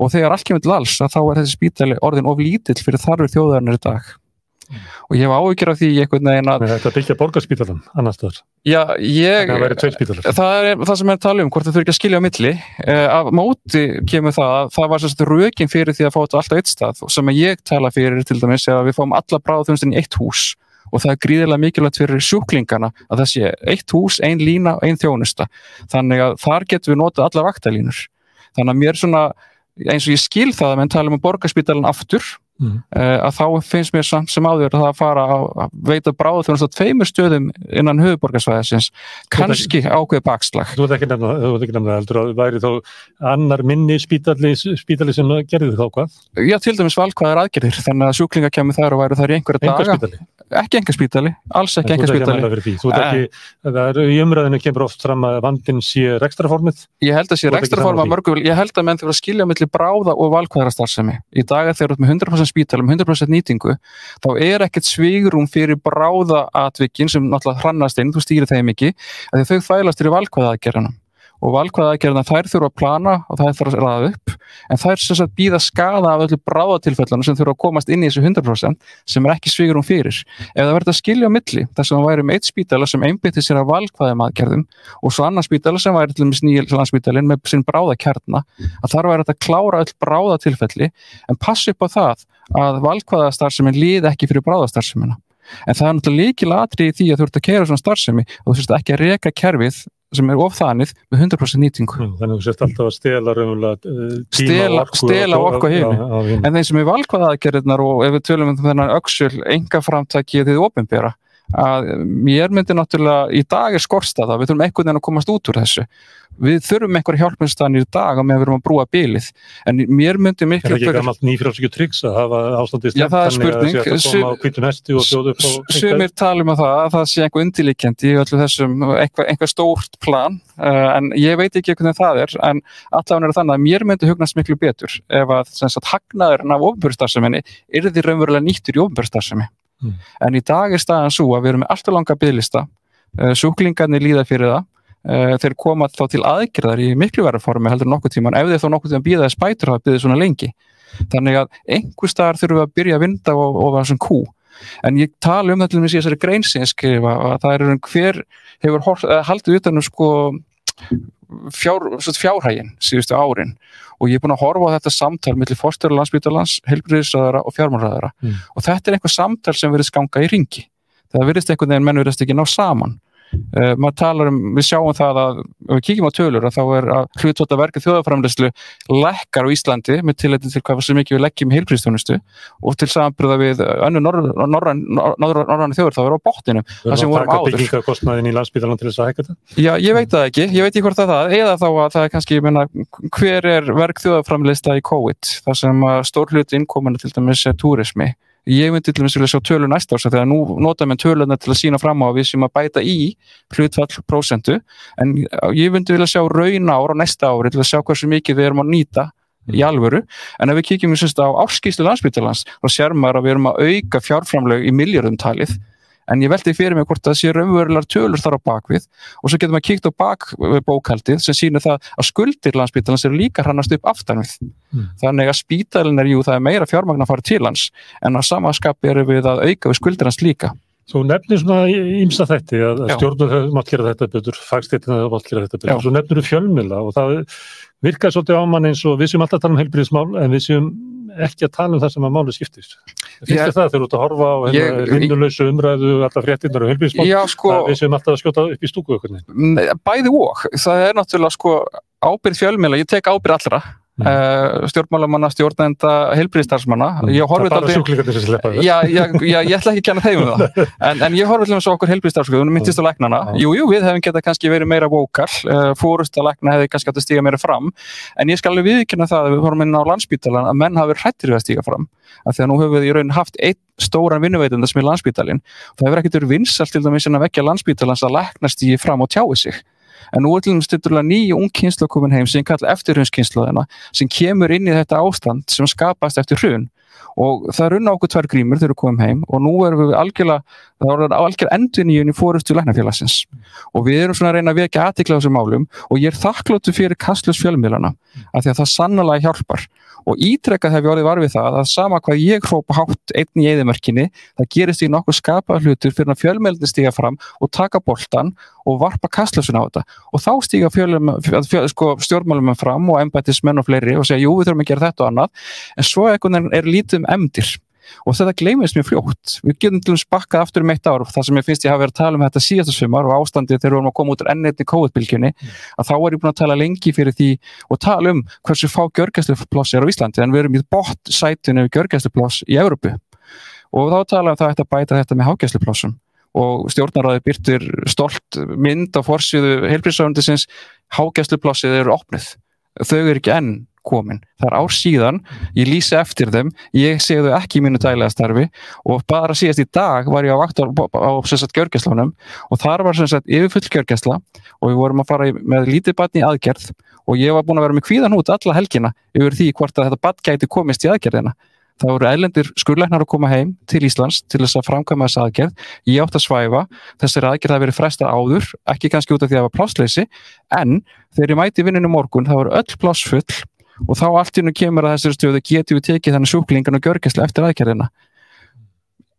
og þegar allt kemur til alls að þá er þessi spítali orðin of lítill fyrir þarfur þjóðarinnar í dag. Og ég hef áhugir af því einhvern veginn að Þetta byggja borgarspítalan, annar stöður Já, ég það, það er það sem er að tala um, hvort það þurfi ekki að skilja á milli eh, af móti kemur það það var sérst rökin fyrir því að fá þetta alltaf eitt stað sem ég tala fyrir til dæmis að við fáum alla bráðþjónustin í eitt hús og það er gríðilega mikilvægt fyrir sjúklingana að það sé eitt hús, ein lína og ein þjónusta. Þannig að þar getum við notað alla vaktalínur. Þannig að mér svona, eins og ég skil það að menn tala um borgarspítalan aftur, mm. uh, að þá finnst mér samt sem áður að það fara að veita bráðu þjónust á tveimur stöðum innan höfuborgarsvæðisins, kannski ákveð bakslag. Þú veit ekki nefna heldur að það væri þá annar minni spítali, spítali sem gerði þá hvað? Já, til dæmis valkvæðar aðgerðir, þannig að sjúklinga kemur þar og væri þar í einhverja daga ekki enga spítali, alls ekki enga spítali. það er í umræðinu kemur oft fram að vandin sé rekstraformið ég held að sé rekstraforma mörgu ég held að menn þurfa að skilja mellir bráða og valkvæðarastarfsemi í dag er þeir út með 100% spítalum 100% nýtingu, þá er ekkert svigrum fyrir bráða atvikin sem náttúrulega hrannast inn, þú stýrir þeim ekki þau fælast er í valkvæðaðgerðanum og valkvæðaðgerðina þær þurfa að plana og þær þurfa að ræða upp. En þær sem sagt býða skada af öllu bráðatilfellunum sem þurfa að komast inn í þessu 100% sem er ekki svigur um fyrir. Ef það verður að skilja á milli þar sem það væri um eitt spítala sem einbyttir sér að valkvæðum aðgerðum og svo annar spítala sem væri til og með nýjalandsspítalin með sín bráðakjarna að þar væri að klára öll bráðatilfelli en passi upp á það að valkvæðastarfsemin líð ekki fyrir bráðastarfsemina. En það er náttúrulega líkil atrið í því að þú ert að kera svona starfsemi og þú þurft ekki að reyka kerfið sem er ofþanið með 100% nýtingu. Þannig að þú sést alltaf að stela raunverulega tíma orku. Stela orku hefni. En þeim sem er valkvæðaðgerðnar og ef við tölum um þennan öksul enga framtæki því þið ofinbera að mér myndi náttúrulega í dag er skorstaða, við þurfum einhvern veginn að komast út úr þessu. Við þurfum einhver hjálpinstanir í dag að með að við erum að brúa bílið en mér myndi miklu Er það ekki gammalt nýfrálsíkju tryggs að hafa ástandið þannig að það upp á Sumir talum að það að það sé einhver undirlíkjandi í öllu þessum, einhver, einhver stórt plan uh, en ég veit ekki hvernig það er en allavega er það þannig að mér myndi hugnast miklu betur ef að hagnaðurinn af ofnbjörnstarfseminni er því raunverulega nýttur í ofnbjörnstarfsemi Mm. En í dag er staðan svo að við erum með alltaf langa bygglista, uh, sjúklingarnir líða fyrir það, uh, þeir koma þá til aðgerðar í miklu verður formi heldur nokkuð tíman, ef þeir þá nokkuð tíman býða spætur hafa byggðið svona lengi. Þannig að einhver staðar þurfum við að byrja að vinda vera svona kú. En ég tala um þetta til og með síðan þessari greinsinskrifa að það er hver hefur haldið utanum sko fjár, fjárhægin síðustu árin og ég er búin að horfa á þetta samtal millir fórstöru landsbytarlands, helbriðisraðara og fjármálraðara mm. og þetta er einhver samtal sem verður skanga í ringi. Það verðist einhvern veginn menn verðist ekki ná saman Uh, maður talar um, við sjáum það að ef við kíkjum á tölur að þá er að hlutvota verka þjóðaframlegslu lekkar á Íslandi með tilhættin til hvað sem mikið við leggjum í heilgríðstjónustu og til samanbyrða við önnu norrann þjóður þá er á bóttinu það sem vorum áður. Við erum að taka byggingakostnaðin í landsbytalan til þess að hækka þetta? Já, ég veit það ekki, ég veit ekki hvort það er eða þá að það er kannski, ég menna, hver er verk þjóðaframlegsta í COVID þar sem stór hluti innkominu til dæmis er túrismi ég myndi til með að sjá tölur næsta árs þegar nú nota mér tölurna til að sína fram á að við sem að bæta í hlutfall prósentu. En ég myndi vilja sjá raun ár á næsta ári til að sjá hversu mikið við erum að nýta í alvöru, en ef við kíkjum á áskýslu landsbyttalans, þá sér maður að við erum að auka fjárframlög í miljardum talið en ég veldi fyrir mig hvort það sé raunverulegar tölur þar á bakvið og svo getur maður kíkt á bakbókaldið sem sýnir það að skuldir landsbítalans eru líka hrannast upp aftan við. Mm. Þannig að spítalinn er jú það er meira fjármagn að fara til hans en á samanskapi eru við að auka við skuldir hans líka. Svo nefnir svona ímsa þætti að stjórnur mátt gera þetta betur, fagsteytina hefur mátt gera þetta betur, Já. svo nefnir þú fjölmila og það virkaði svolítið á mann eins og við séum alltaf að tala um heilbríðismál en við séum ekki að tala um það sem að máli skiptist. Þér það? Þegar þú ert að horfa á Ég- hérna, umræðu, alla fréttinnar og Já, sko, að við séum alltaf að skjóta upp í stúku bæði og, það er náttúrulega sko ábyrð fjölmiðla, ég tek ábyrð allra Mm. uh, stjórnmálamanna, stjórnenda heilbriðstarfsmanna, ég Það horfið aldrei. Já, já, já, ég ætla ekki að kenna þeim um það. (laughs) En, en ég horfði alveg svo okkur heilbriðstarfsköðu hún myndist á læknana, Já. jú, jú, við hefum getað kannski verið meira vókal, uh, fórust að lækna hefði kannski átt að stíga meira fram. En ég skal alveg viðkynna það að við horfum inn á landsbítalan að menn hafi hrættir við að stíga fram. Af því að nú höfum við í raun haft einn stóran vinnuveitenda sem er landsbítalin og það hefur ekkert verið vinsalt til dæmis en að vekja landsbítalans að lækna stígi fram og tjái sig en nú er til dæmis styrtulega ný ung kynsla komin heim sem kalla eftirhundskynsluðina sem kemur inn í þetta ástand sem skapast eftir hrun og það runna okkur tvær grímur þegar við komum heim og nú erum við algjörlega það voru algjör endurníun í fórustu læknafélagsins. Og við erum svona að reyna að vekja aðtikla á þessum málum og ég er þakkláttu fyrir kastlus fjölmiðlana af því að það sannlega hjálpar. Og ítrekkað hef ég orðið var við það að sama hvað ég hrópa hátt einn í eðimörkinni það gerist í nokkuð skapað hlutur fyrir að fjölmiðlunni stiga fram og taka boltan og varpa kastlusin á þetta. Og þá stiga fjölum, fjö, fjö, sko, stjórnmálum fram og embættismenn og fleiri og segja jú við þurfum að gera þetta og annað. En svo er lítið um emdir og þetta gleymist mjög fljótt. Við getum til dæmis bakkað aftur um eitt ár það sem ég finnst ég hafa verið að tala um þetta síðasta sumar og ástandið þegar við vorum að koma út úr ennetni COVID-bylgjunni að þá er ég búin að tala lengi fyrir því og tala um hversu fá gjörgæsluploss er á Íslandi en við erum í bótt sætinu gjörgæsluploss í Európu og þá tala um það að þetta bæta þetta með hágæsluplossum og stjórnaráði byrtir stolt mynd á forsýðu heilbríðsöfundisins hágæsluplossið eru opnið þau eru ekki enn komin. Það er ár síðan, ég lýsi eftir þeim, ég sé þau ekki í mínu dælega starfi og bara síðast í dag var ég á vakt á, á sagt gjörgæslunum og þar var sagt yfirfull gjörgæsla og við vorum að fara með lítið batni í aðgerð og ég var búin að vera með kvíðan út alla helgina yfir því hvort að þetta bat gæti komist í aðgerðina. Það voru eðlendir skurleiknar að koma heim til Íslands til þess að framkvæma þessa aðgerð. Ég átt að svæfa, þessari aðgerð hafi verið fresta áður, ekki kannski út af því að það var plássleysi, en þegar ég mæti vinninu morgun, það voru öll plássfull og þá allt í nú kemur að þessari stöðu getum við tekið þannig sjúklingan og gjörgæsla eftir aðgerðina.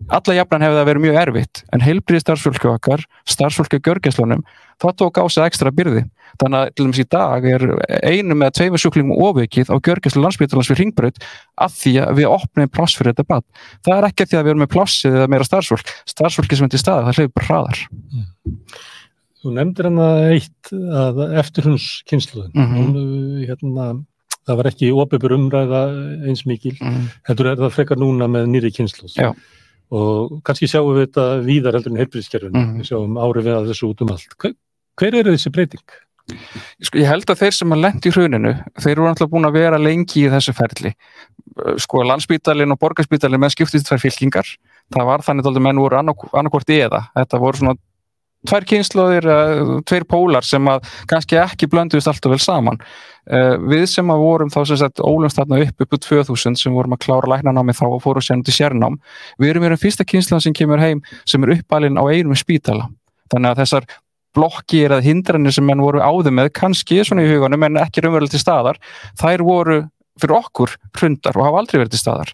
Alla jafnan hefði það verið mjög erfitt, en heilbriði starfsfólki okkar, starfsfólki á gjörgæslunum, það tók á sig ekstra byrði. Þannig að til dæmis í dag er einu með tveimur sjúklingum ofvikið á gjörgæslu landsbytarlans við ringbraut að því að við opnum pláss fyrir þetta bad. Það er ekki að því að við erum með plássið eða meira starfsfólk. Starfsfólki sem er til staða, það hleyfur bara hraðar. Þú nefndir hann að eitt að eftirhundskynsluðin, Mhm. hún, hérna, það var ekki óbefur umræða eins mikil, Mm. heldur er það frekar núna með nýri kynsluð. Já. Og kannski sjáum við þetta víðar heldur en heilbríðskerfinu, Mhm. við sjáum árið við að þessu út um allt. Hver, hver er þessi breyting? Sko, ég held að þeir sem að lendi í hruninu, þeir eru náttúrulega búin að vera lengi í þessu ferli. Sko, landsbítalinn og borgarspítalinn með skiptist tvær fylkingar. Það var þannig að menn voru annarkvort eða. Þetta voru svona tvær kynnslóðir, uh, tveir pólar sem að kannski ekki blönduðist alltaf vel saman. Uh, við sem að vorum þá sem sagt ólumst þarna upp upp úr 2000 sem vorum að klára læknanámi þá og fórum sérnum til sérnám. Við erum verið fyrsta kynnslóðan sem kemur heim sem er uppalinn á einum spítala. Þannig að þessar blokkir eða hindranir sem menn voru áður með kannski svona í huganum en ekki raunverulega til staðar þær voru fyrir okkur hrundar og hafa aldrei verið til staðar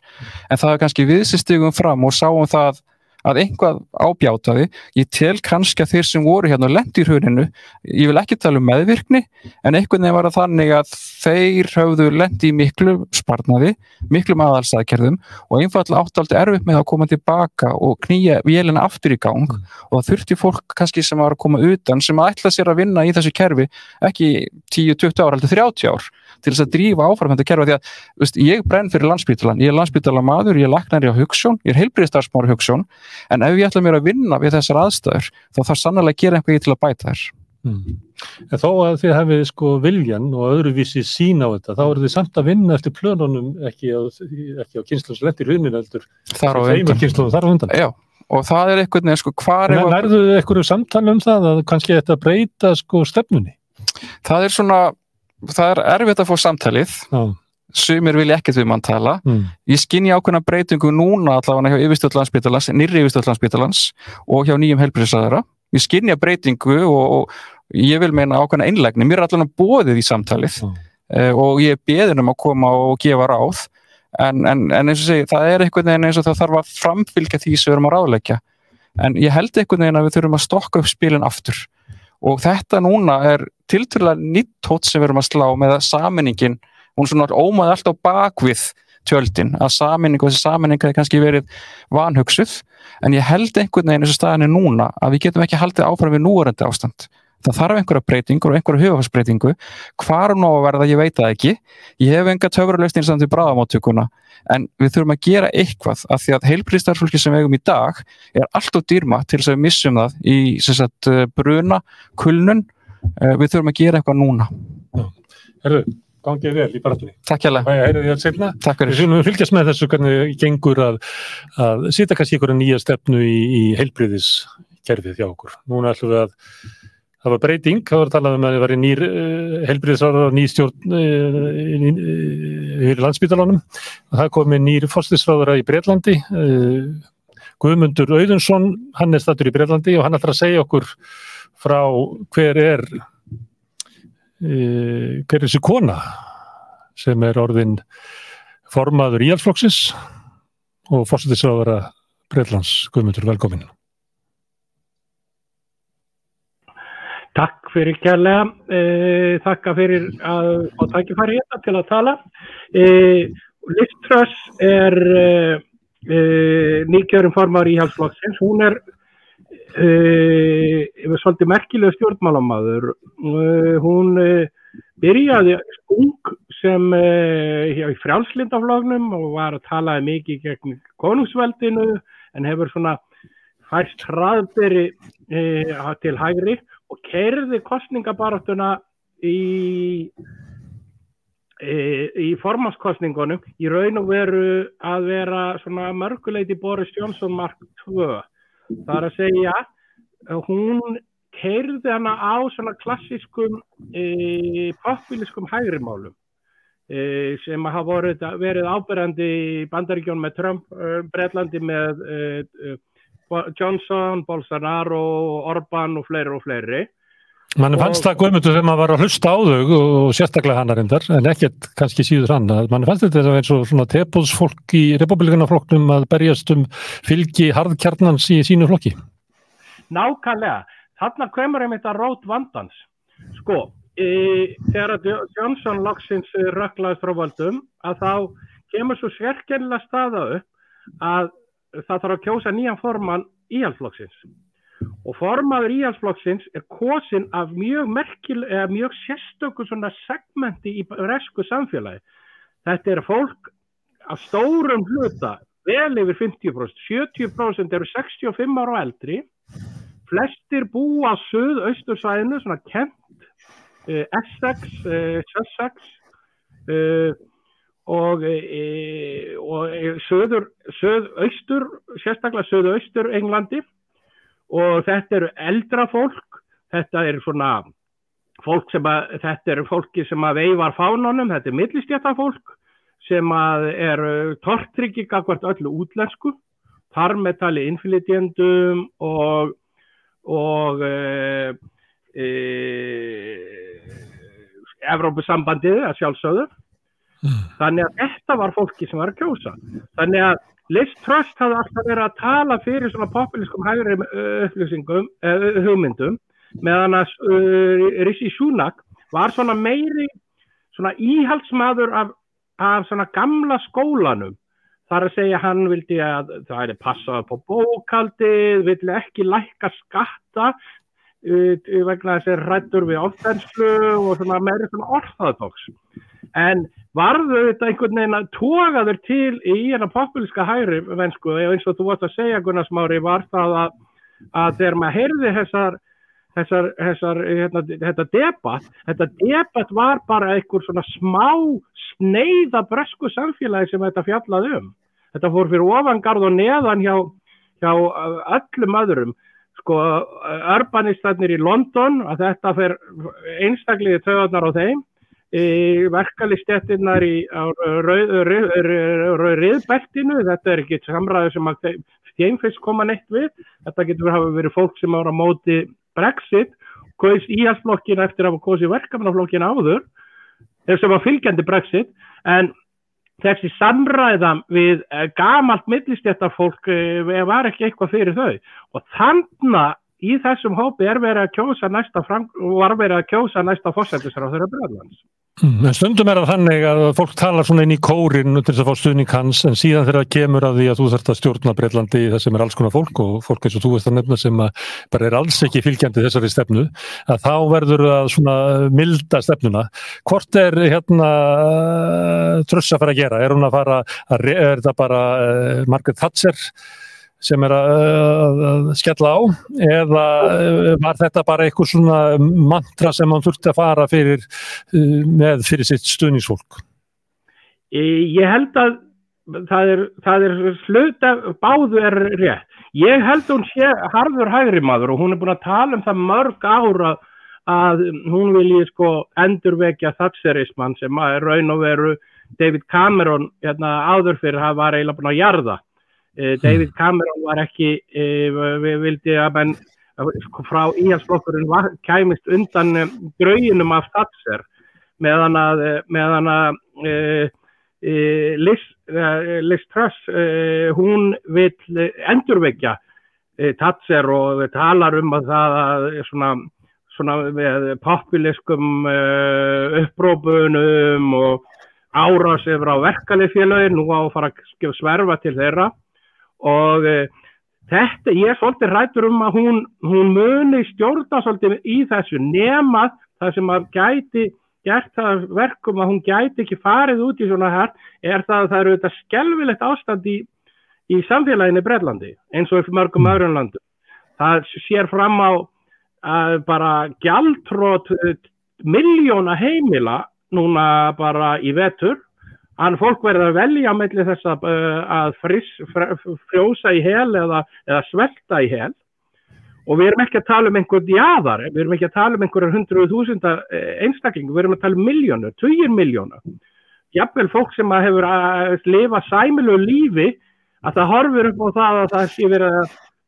en það er kannski við sem stigum fram og sáum það að einhvað ábjátaði ég tel kannski að þeir sem voru hérna lendi í hruninu, ég vil ekki tala um meðvirkni en einhvern veginn var það þannig að þeir höfðu lendi í miklu sparnaði, miklu maðalsaðkerðum og einfallega áttaldi erfitt með að koma tilbaka og knýja vélina aftur í gang og það þurfti fólk kannski sem var að koma utan sem að ætla sér að vinna í þessu kerfi ekki 10-20 ár, heldur 30 ár til þess að drífa áfram þetta kerfi. Því að veist, ég brenn fyrir landsbítalan, ég er landsbítalan maður, ég er laknari á hugssjón, ég er heilbriðstarfsmári hugssjón en ef ég ætla mér að vinna við þessar aðstæður þá þarf sannlega að gera í til að bæta þær Mm. En þó að þið hefði sko viljan og öðruvísi sín á þetta, þá eru þið samt að vinna eftir plönunum ekki á, á lendir hrunin heldur, þar á undan. Já, og það er einhvern veginn sko hvar En nærðu þið eitthvað samtali um það að kannski þetta breyta sko stefnunni? það er svona það er erfitt að fá samtalið Já. Sumir vilja ekkert við mann tala. Mm. ég skynja ákveðna breytingu núna allavega hjá nýrri yfirstjórn landsbítalans og hjá nýjum helbriðsæðara ég skynja breytingu og, og ég vil meina ákveðna einlægni mér er allavega bóðið í samtalið Já. uh, og ég er beðin um að koma og gefa ráð. En, en, en eins og segi, það er einhvern veginn eins og það þarf að framfylgja því sem við erum að ráðleggja. En ég held einhvern veginn að við þurfum að stokka upp spilin aftur. Og þetta núna er tilturlega nýtt að að hún svona ómaði alltaf bakvið tjöldin. Að saminning og þessi saminning hefði kannski verið vanhugsuð en ég held einhvern veginn þessu staðinni núna að við getum ekki haldið áfram við núarandi ástand. Það þarf einhverja breytingur og einhverja hugafarsbreytingu hvar hún á að verða, ég veit það ekki. Ég hef enga töfralöfnir samt í bráðamáttökuna en við þurfum að gera eitthvað af því að heilbríðstarfólki sem við eigum í dag er allt og dýrma til þess að við missum það í sagt, bruna, kulnun. Eh, við þurfum að gera eitthvað núna. Herru, gangið vel í baratunni Takk hjá Takk fyrir. Við fylgjast með þessu hvernig gengur að, að sýta kannski einhverja nýja stefnu í, í heilbríðiskerfið hjá okkur. Núna ætlum við að það var breyting, það var talað um að það var í nýr uh, eh, helbriðisráður og nýstjórn í landsbytalanum það komi nýr fórstisráður í Breitlandi uh, Guðmundur Auðunsson, hann er statur í Breitlandi og hann ætlar að segja okkur frá hver er hver er þessi kona sem er orðin formaður í Alfloksis og fórstisráður að Breitlands Guðmundur, velkomin. Takk fyrir kærlega, eh, þakka fyrir að fá tækifæri hérna til að tala. Eh, Liströss er eh, eh nýgjörum formar í halsflokksins, hún er eh, svolítið merkilega stjórnmálamadur. Eh, hún byrjaði ung sem í frjálslindaflóknum og var að tala mikið gegn konungsveldinu en hefur svona færst hraðberi til hægri og kerði kostningabaratuna í, í, formanskostningunum í raun og veru að vera svona mörguleiti Boris Johnson mark 2. Það er að segja hún kerði hana á svona klassiskum e, populískum hægrimálum e, sem hafa verið áberandi í bandaríkjón með Trump, e, Breitlandi með e, e, Johnson, Bolsonaro, Orban og fleiri og fleiri. Mann fannst það Guðmundur þegar maður var að hlusta á þau og sérstaklega hann er endar, en ekkert kannski síður hann. Mann fannst þetta eins og svona tepóðsfólk í republikanaflokknum að berjast um fylgi harðkjarnans í sínu flokki. Nákvæmlega. Þarna kemur einmitt að rót vandans. Sko, e, þegar Johnson loksins röklaðist frá völdum, að þá kemur svo sverkennilega staða upp að það þarf að kjósa nýjan forman íhalsflokksins og formaður íhalsflokksins er kosin af mjög mjög sérstöku segmenti í resku samfélagi. Þetta er fólk af stórum hluta vel yfir 50%, 70% eru 65 ára og eldri. Flestir búa á söð-austursvæðinu, svona Kent, uh, Essex, uh, Sussex uh, og, e, og e, söður, söð, austur, sérstaklega söðu-austur Englandi og þetta eru eldra fólk, þetta eru svona fólk sem að, þetta eru fólki sem að veifar fánunum, þetta er millistjættafólk sem að eru tortrygging akkvært öllu útlensku, þar með tali inflytjendum og, og e, e, Evrópusambandið að sjálfsögðu Mm. Þannig að þetta var fólki sem var að kjósa. Þannig að Liz Truss hafði alltaf verið að tala fyrir svona populískum hægri upplýsingum, uh, hugmyndum, meðan að uh, Rishi Sunak var svona meiri svona íhaldsmaður af, af svona gamla skólanum. Það er að segja hann vildi að það er passað på bókaldið, vildi ekki lækka skatta vegna þess að rættur við ofþenslu og svona meiri svona orðaðtóks. En varðu þetta einhvern veginn að toga þér til í hérna populíska hægri vensku eins og þú vart að segja Gunnar Smári var það að, að þegar maður heyrði þessar, þessar, þessar hérna, þetta debatt þetta debatt var bara einhver svona smá sneiða bresku samfélagi sem þetta fjallaði um. Þetta fór fyrir ofangarð og neðan hjá, hjá öllum öðrum sko urbanistarnir í London að þetta fer einstaklega töðunar á þeim. Verkalistettinnar í rauðbeltinu, þetta er ekki samræðu sem stjænfis koma neitt við, þetta getur hafa verið fólk sem ára móti Brexit, kaust íhalsflokkin eftir að hafa kosið verkefnaflokkin áður, að var fylgjandi Brexit, en þessi samræða við eh, gamalt millistjættarfólk eh, var ekki eitthvað fyrir þau og þannig í þessum hópi er verið að kjósa næsta, var verið að kjósa næsta fósættisra á þeirra bregðlands. En stundum er það þannig að fólk talar svona inn í kórin til þess að fá stuðning hans en síðan þegar það kemur að því að þú þarfst að stjórna Breitlandi í það sem er alls konar fólk og fólk eins og þú veist að nefna sem bara er alls ekki fylgjandi þessari stefnu að þá verður það svona milda stefnuna. Hvort er hérna tröss að fara að gera? Er hún að fara, að, er það bara uh, Margaret Thatcher sem er að, að skella á eða eh, var þetta bara eitthvað svona mantra sem hann þurfti að fara fyrir, eh, með fyrir sitt stuðnísfólk? Ég held að það er, það er sluta, báðu er rétt. Ég held að hún sé harður hægri maður og hún er búin að tala um það mörg ára að hún vilji sko endurvekja thatserismann sem að raun og veru David Cameron hérna, áður fyrir að var eiginlega búin að jarða David Cameron var ekki, eh, við vildi að menn frá íhalsflokkurinn kæmist undan eh, gröginum af Thatcher meðan að, meðan að Liz, Liz Truss, hún vil endurvekja Thatcher og við talar um að það að svona, svona með populiskum upprópunum og árás yfir á verkanleifélagin, nú á að fara að sverfa til þeirra og uh, þetta, ég er svolítið rættur um að hún, hún muni stjórna svolítið í þessu nema það sem að gæti gert það verkum að hún gæti ekki farið út í svona hér er það að það eru þetta skelvilegt ástand í, í samfélaginu Breitlandi eins og fyrir mörgum mm. öðrum landu. Það sér fram á bara gjaldrót eh, miljóna heimila núna bara í vetur Þannig fólk verður að velja mellir þess að, uh, að fris, frjósa í hel eða, eða svelta í hel og við erum ekki að tala um einhvern jáðar, við erum ekki að tala um einhverjar hundruð þúsunda uh, einstaklingu, við erum að tala um miljónur, tugir miljónur. Jafnvel fólk sem að hefur að lifa sæmilu lífi að það horfur upp á það að það sé verið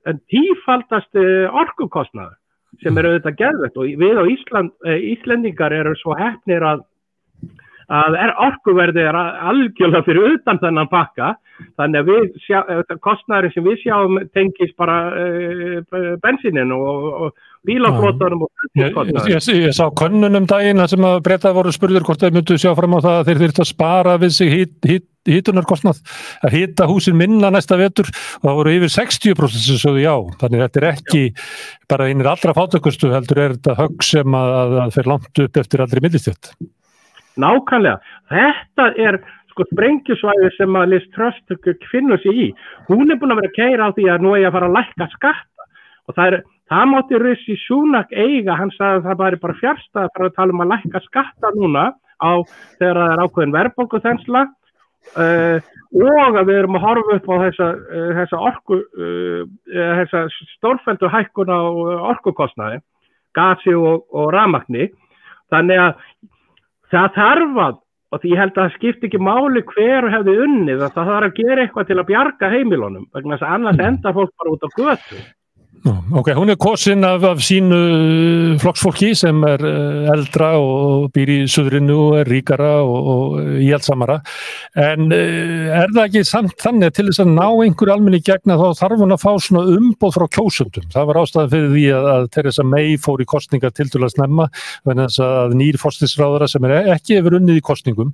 að tífaldast orkukostnaður sem eru auðvitað gerðvett og við á Ísland, Íslendingar eru svo hefnir að að er orkuverði er algjörlega fyrir utan þennan pakka. Þannig að við sjá, eh, kostnæri sem við sjáum tengis bara uh, bensinin og, og bílaflótarum og ég, ég, ég, ég sá könnunum daginn sem að breyta voru spurður hvort þeir myndu sjá fram á það að þeir þurft að spara við sig hít, hít, hítunarkostnað að hýta húsin minna næsta vetur. Og það voru yfir 60% sem sögðu já. Þannig þetta er ekki bara einir allra fátökustu heldur er þetta högg sem að, að fer langt upp eftir allri millistjöld Nákvæmlega, þetta er sko sprengjusvæði sem að Liz Truss finnur sér í. Hún er búin að vera að keira á því að nú er ég að fara að lækka skatta og það, er, það mátti Rissi Súnak eiga, hann sagði að það væri bara fjárstað að fara að tala um að lækka skatta núna á þegar það er ákveðin verðbólku þensla uh, og að við erum að horfa upp á þessa, uh, þessa, orku, uh, þessa stórfældu hækkun á orkukostnaði, gasi og, og ramagni. Þannig að það þarf að og því ég held að það skipt ekki máli hver hefði unnið að það þarf að gera eitthvað til að bjarga heimilunum vegna þess að annars mm. enda fólk bara út á götu Ok, hún er kosin af, af sínu flokksfólki sem er eh, eldra og býr í suðrinu og er ríkara og, og íhjaldsamara en er það ekki samt þannig að til þess að ná einhverju almenni gegna þá þarf hún að fá svona umbóð frá kjósundum það var ástæðan fyrir því að, að Theresa May fór í kostninga til að snemma þannig að nýr fórstisráðara sem er ekki yfir unnið í kostningum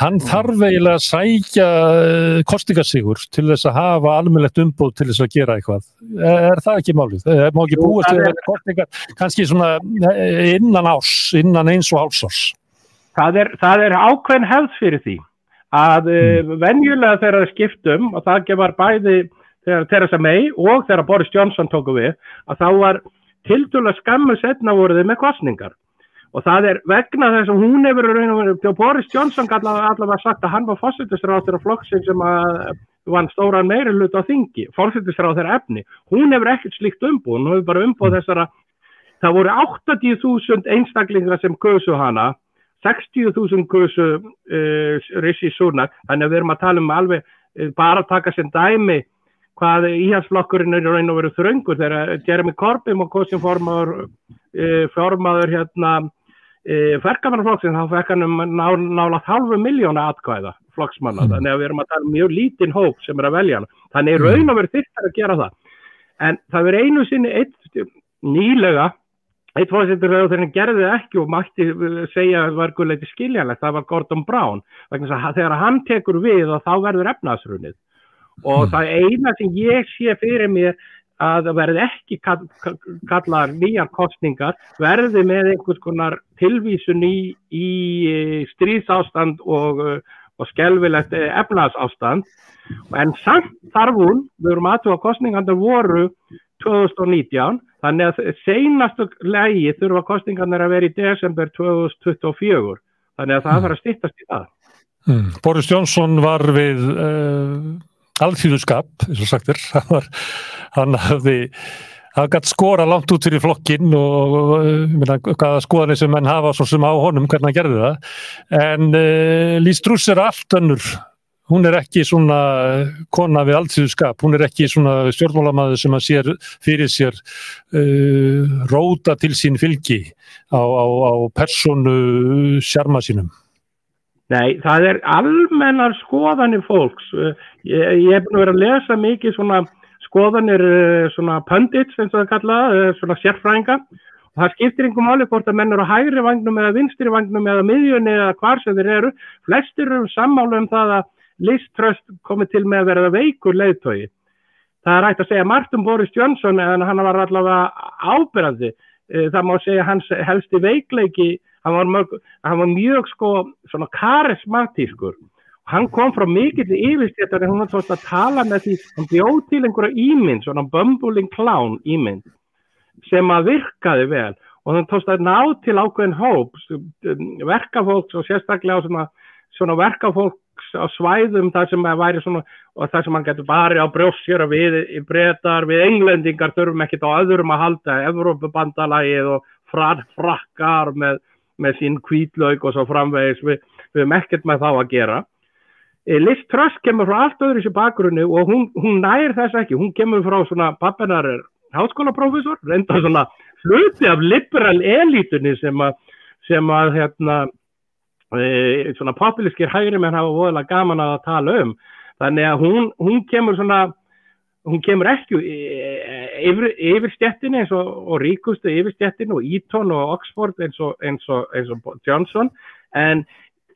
hann þarf eiginlega að sækja kostningasíkur til þess að hafa almennlegt umbóð til þess að gera eitthvað. Er það ekki málið. Það má ekki búast við þetta kortingar kannski svona eh, innan ás, innan eins og hálsás. Það er, það er ákveðin hefð fyrir því að eh, mm. venjulega þegar það skiptum og það gefar bæði þegar Theresa May og þegar Boris Johnson tóku við að þá var tildulega skammu setna voruði með kostningar og það er vegna þess að hún hefur og Boris Johnson allavega, sagt að hann var fósittisrátur á flokksinn sem að vann stóran meiri hlut á þingi, fórsættisráð þeirra efni, hún hefur ekkert slíkt umbúð, hún hefur bara umbúð þessara, það voru 80.000 einstaklingar sem kösu hana, 60.000 kösu uh, Rishi Sunak, þannig að við erum að tala um alveg, uh, bara taka sem dæmi hvað íhalsflokkurinn er raun og veru þröngur þegar Jeremy Corbyn og kosin formaður, uh, formaður hérna, fergamannaflokksinn, þá fekk hann um ná, nálagt halvu miljóna atkvæða flokksmanna, mm. þannig að við erum að tala um mjög lítinn hóp sem er að velja hana. Þannig er mm. raun og verið þyrtar að gera það. En það verið einu sinni eitt nýlega eitt fórsettur þegar hann gerði ekki og mætti segja að það var guðleiti skiljanlegt, það var Gordon Brown þegar hann tekur við og þá verður efnaðsrunnið og mm. það eina sem ég sé fyrir mér að það verði ekki kallar nýjar kostningar verði með einhvers konar tilvísun í, í stríðsástand og, og skelvilegt efnadsástand en samt þarf hún, við erum aðtöfa kostningarnir voru 2019 þannig að seinastu lægi þurfa kostningarnir að vera í desember 2024 þannig að það þarf að stýttast í það. Mm. Boris Jónsson var við uh, alþjóðskap, eins og sagtir (laughs) hann hafði hann gætt skora langt út fyrir flokkin og, minna, hvaða skoðanir sem henn hafa svo sem á honum hvernig hann gerði það en uh, Lís Druss er allt önnur hún er ekki svona kona við alltíðuskap, hún er ekki svona stjórnmálamæður sem að sér fyrir sér uh, róta til sín fylgi á, á, á personu sjarma sínum. Nei, það er almennar skoðanir fólks. Ég, ég hef verið að lesa mikið svona skoðanir svona pundits eins og það kalla, svona sérfrænga. Það skiptir einhver máli hvort að menn eru á hægri vagnum eða vinstri vagnum eða miðjunni eða hvar sem þeir eru. Flestir eru sammálu um það að liströst komið til með að verða veikur leiðtói. Það er hægt að segja margt um Boris Johnson en hann var allavega ábyrðandi. Eh, það má segja hans helsti veikleiki, hann var, mörg, hann var mjög sko svona karismatískur. Hann kom frá mikill yfirstjættar en hún var tótt að tala með því, hann bjóð til einhverja ímynd, svona bumbling clown ímynd sem að virkaði vel. Og hann tótt að ná til ákveðin hóp, verkafólks og sérstaklega svona, svona verkafólk á svæðum þar sem að væri svona og þar sem hann getur bara á brjósjur við breytar, við englendingar þurfum ekkit á öðrum að halda Evrópubandalagið og frakkar með, með sín kvítlaug og svo framvegis. Við, hefum ekkert með þá að gera Liz Truss kemur frá allt öðru sér bakgrunni og hún, hún nær þess ekki. Hún kemur frá svona pappinar háskólaprofessor, reynda svona hluti af liberal elitunni sem að, sem að hérna e, svona populískir hægri menn hafa voðalega gaman að tala um. Þannig að hún, hún kemur svona hún kemur ekki yfir, yfir stjettinni og, og ríkustu yfir stjettinni og Eton og Oxford eins og, eins og, eins og Johnson. En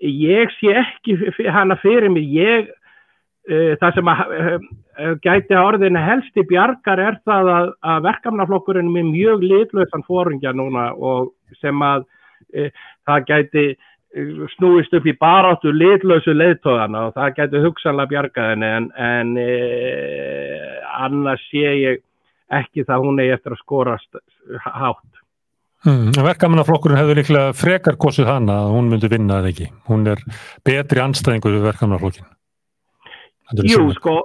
ég sé ekki hana fyrir mig ég uh, það sem að uh, gæti að orðinu helsti bjargar er það að, að verkamnaflokkurinn er mjög litlausan fóringja núna og sem að uh, það gæti snúist upp í baráttu litlausu leðtóðana og það getur hugsanlega bjargaðinni en, en annars sé ég ekki það hún er eftir að skorast hátt. Hmm, verkamannaflokkurinn hefur líklega frekar kosið hana að hún myndi vinna eða ekki. Hún er betri anstæðingur við verkamannaflokkin. Jú, sko,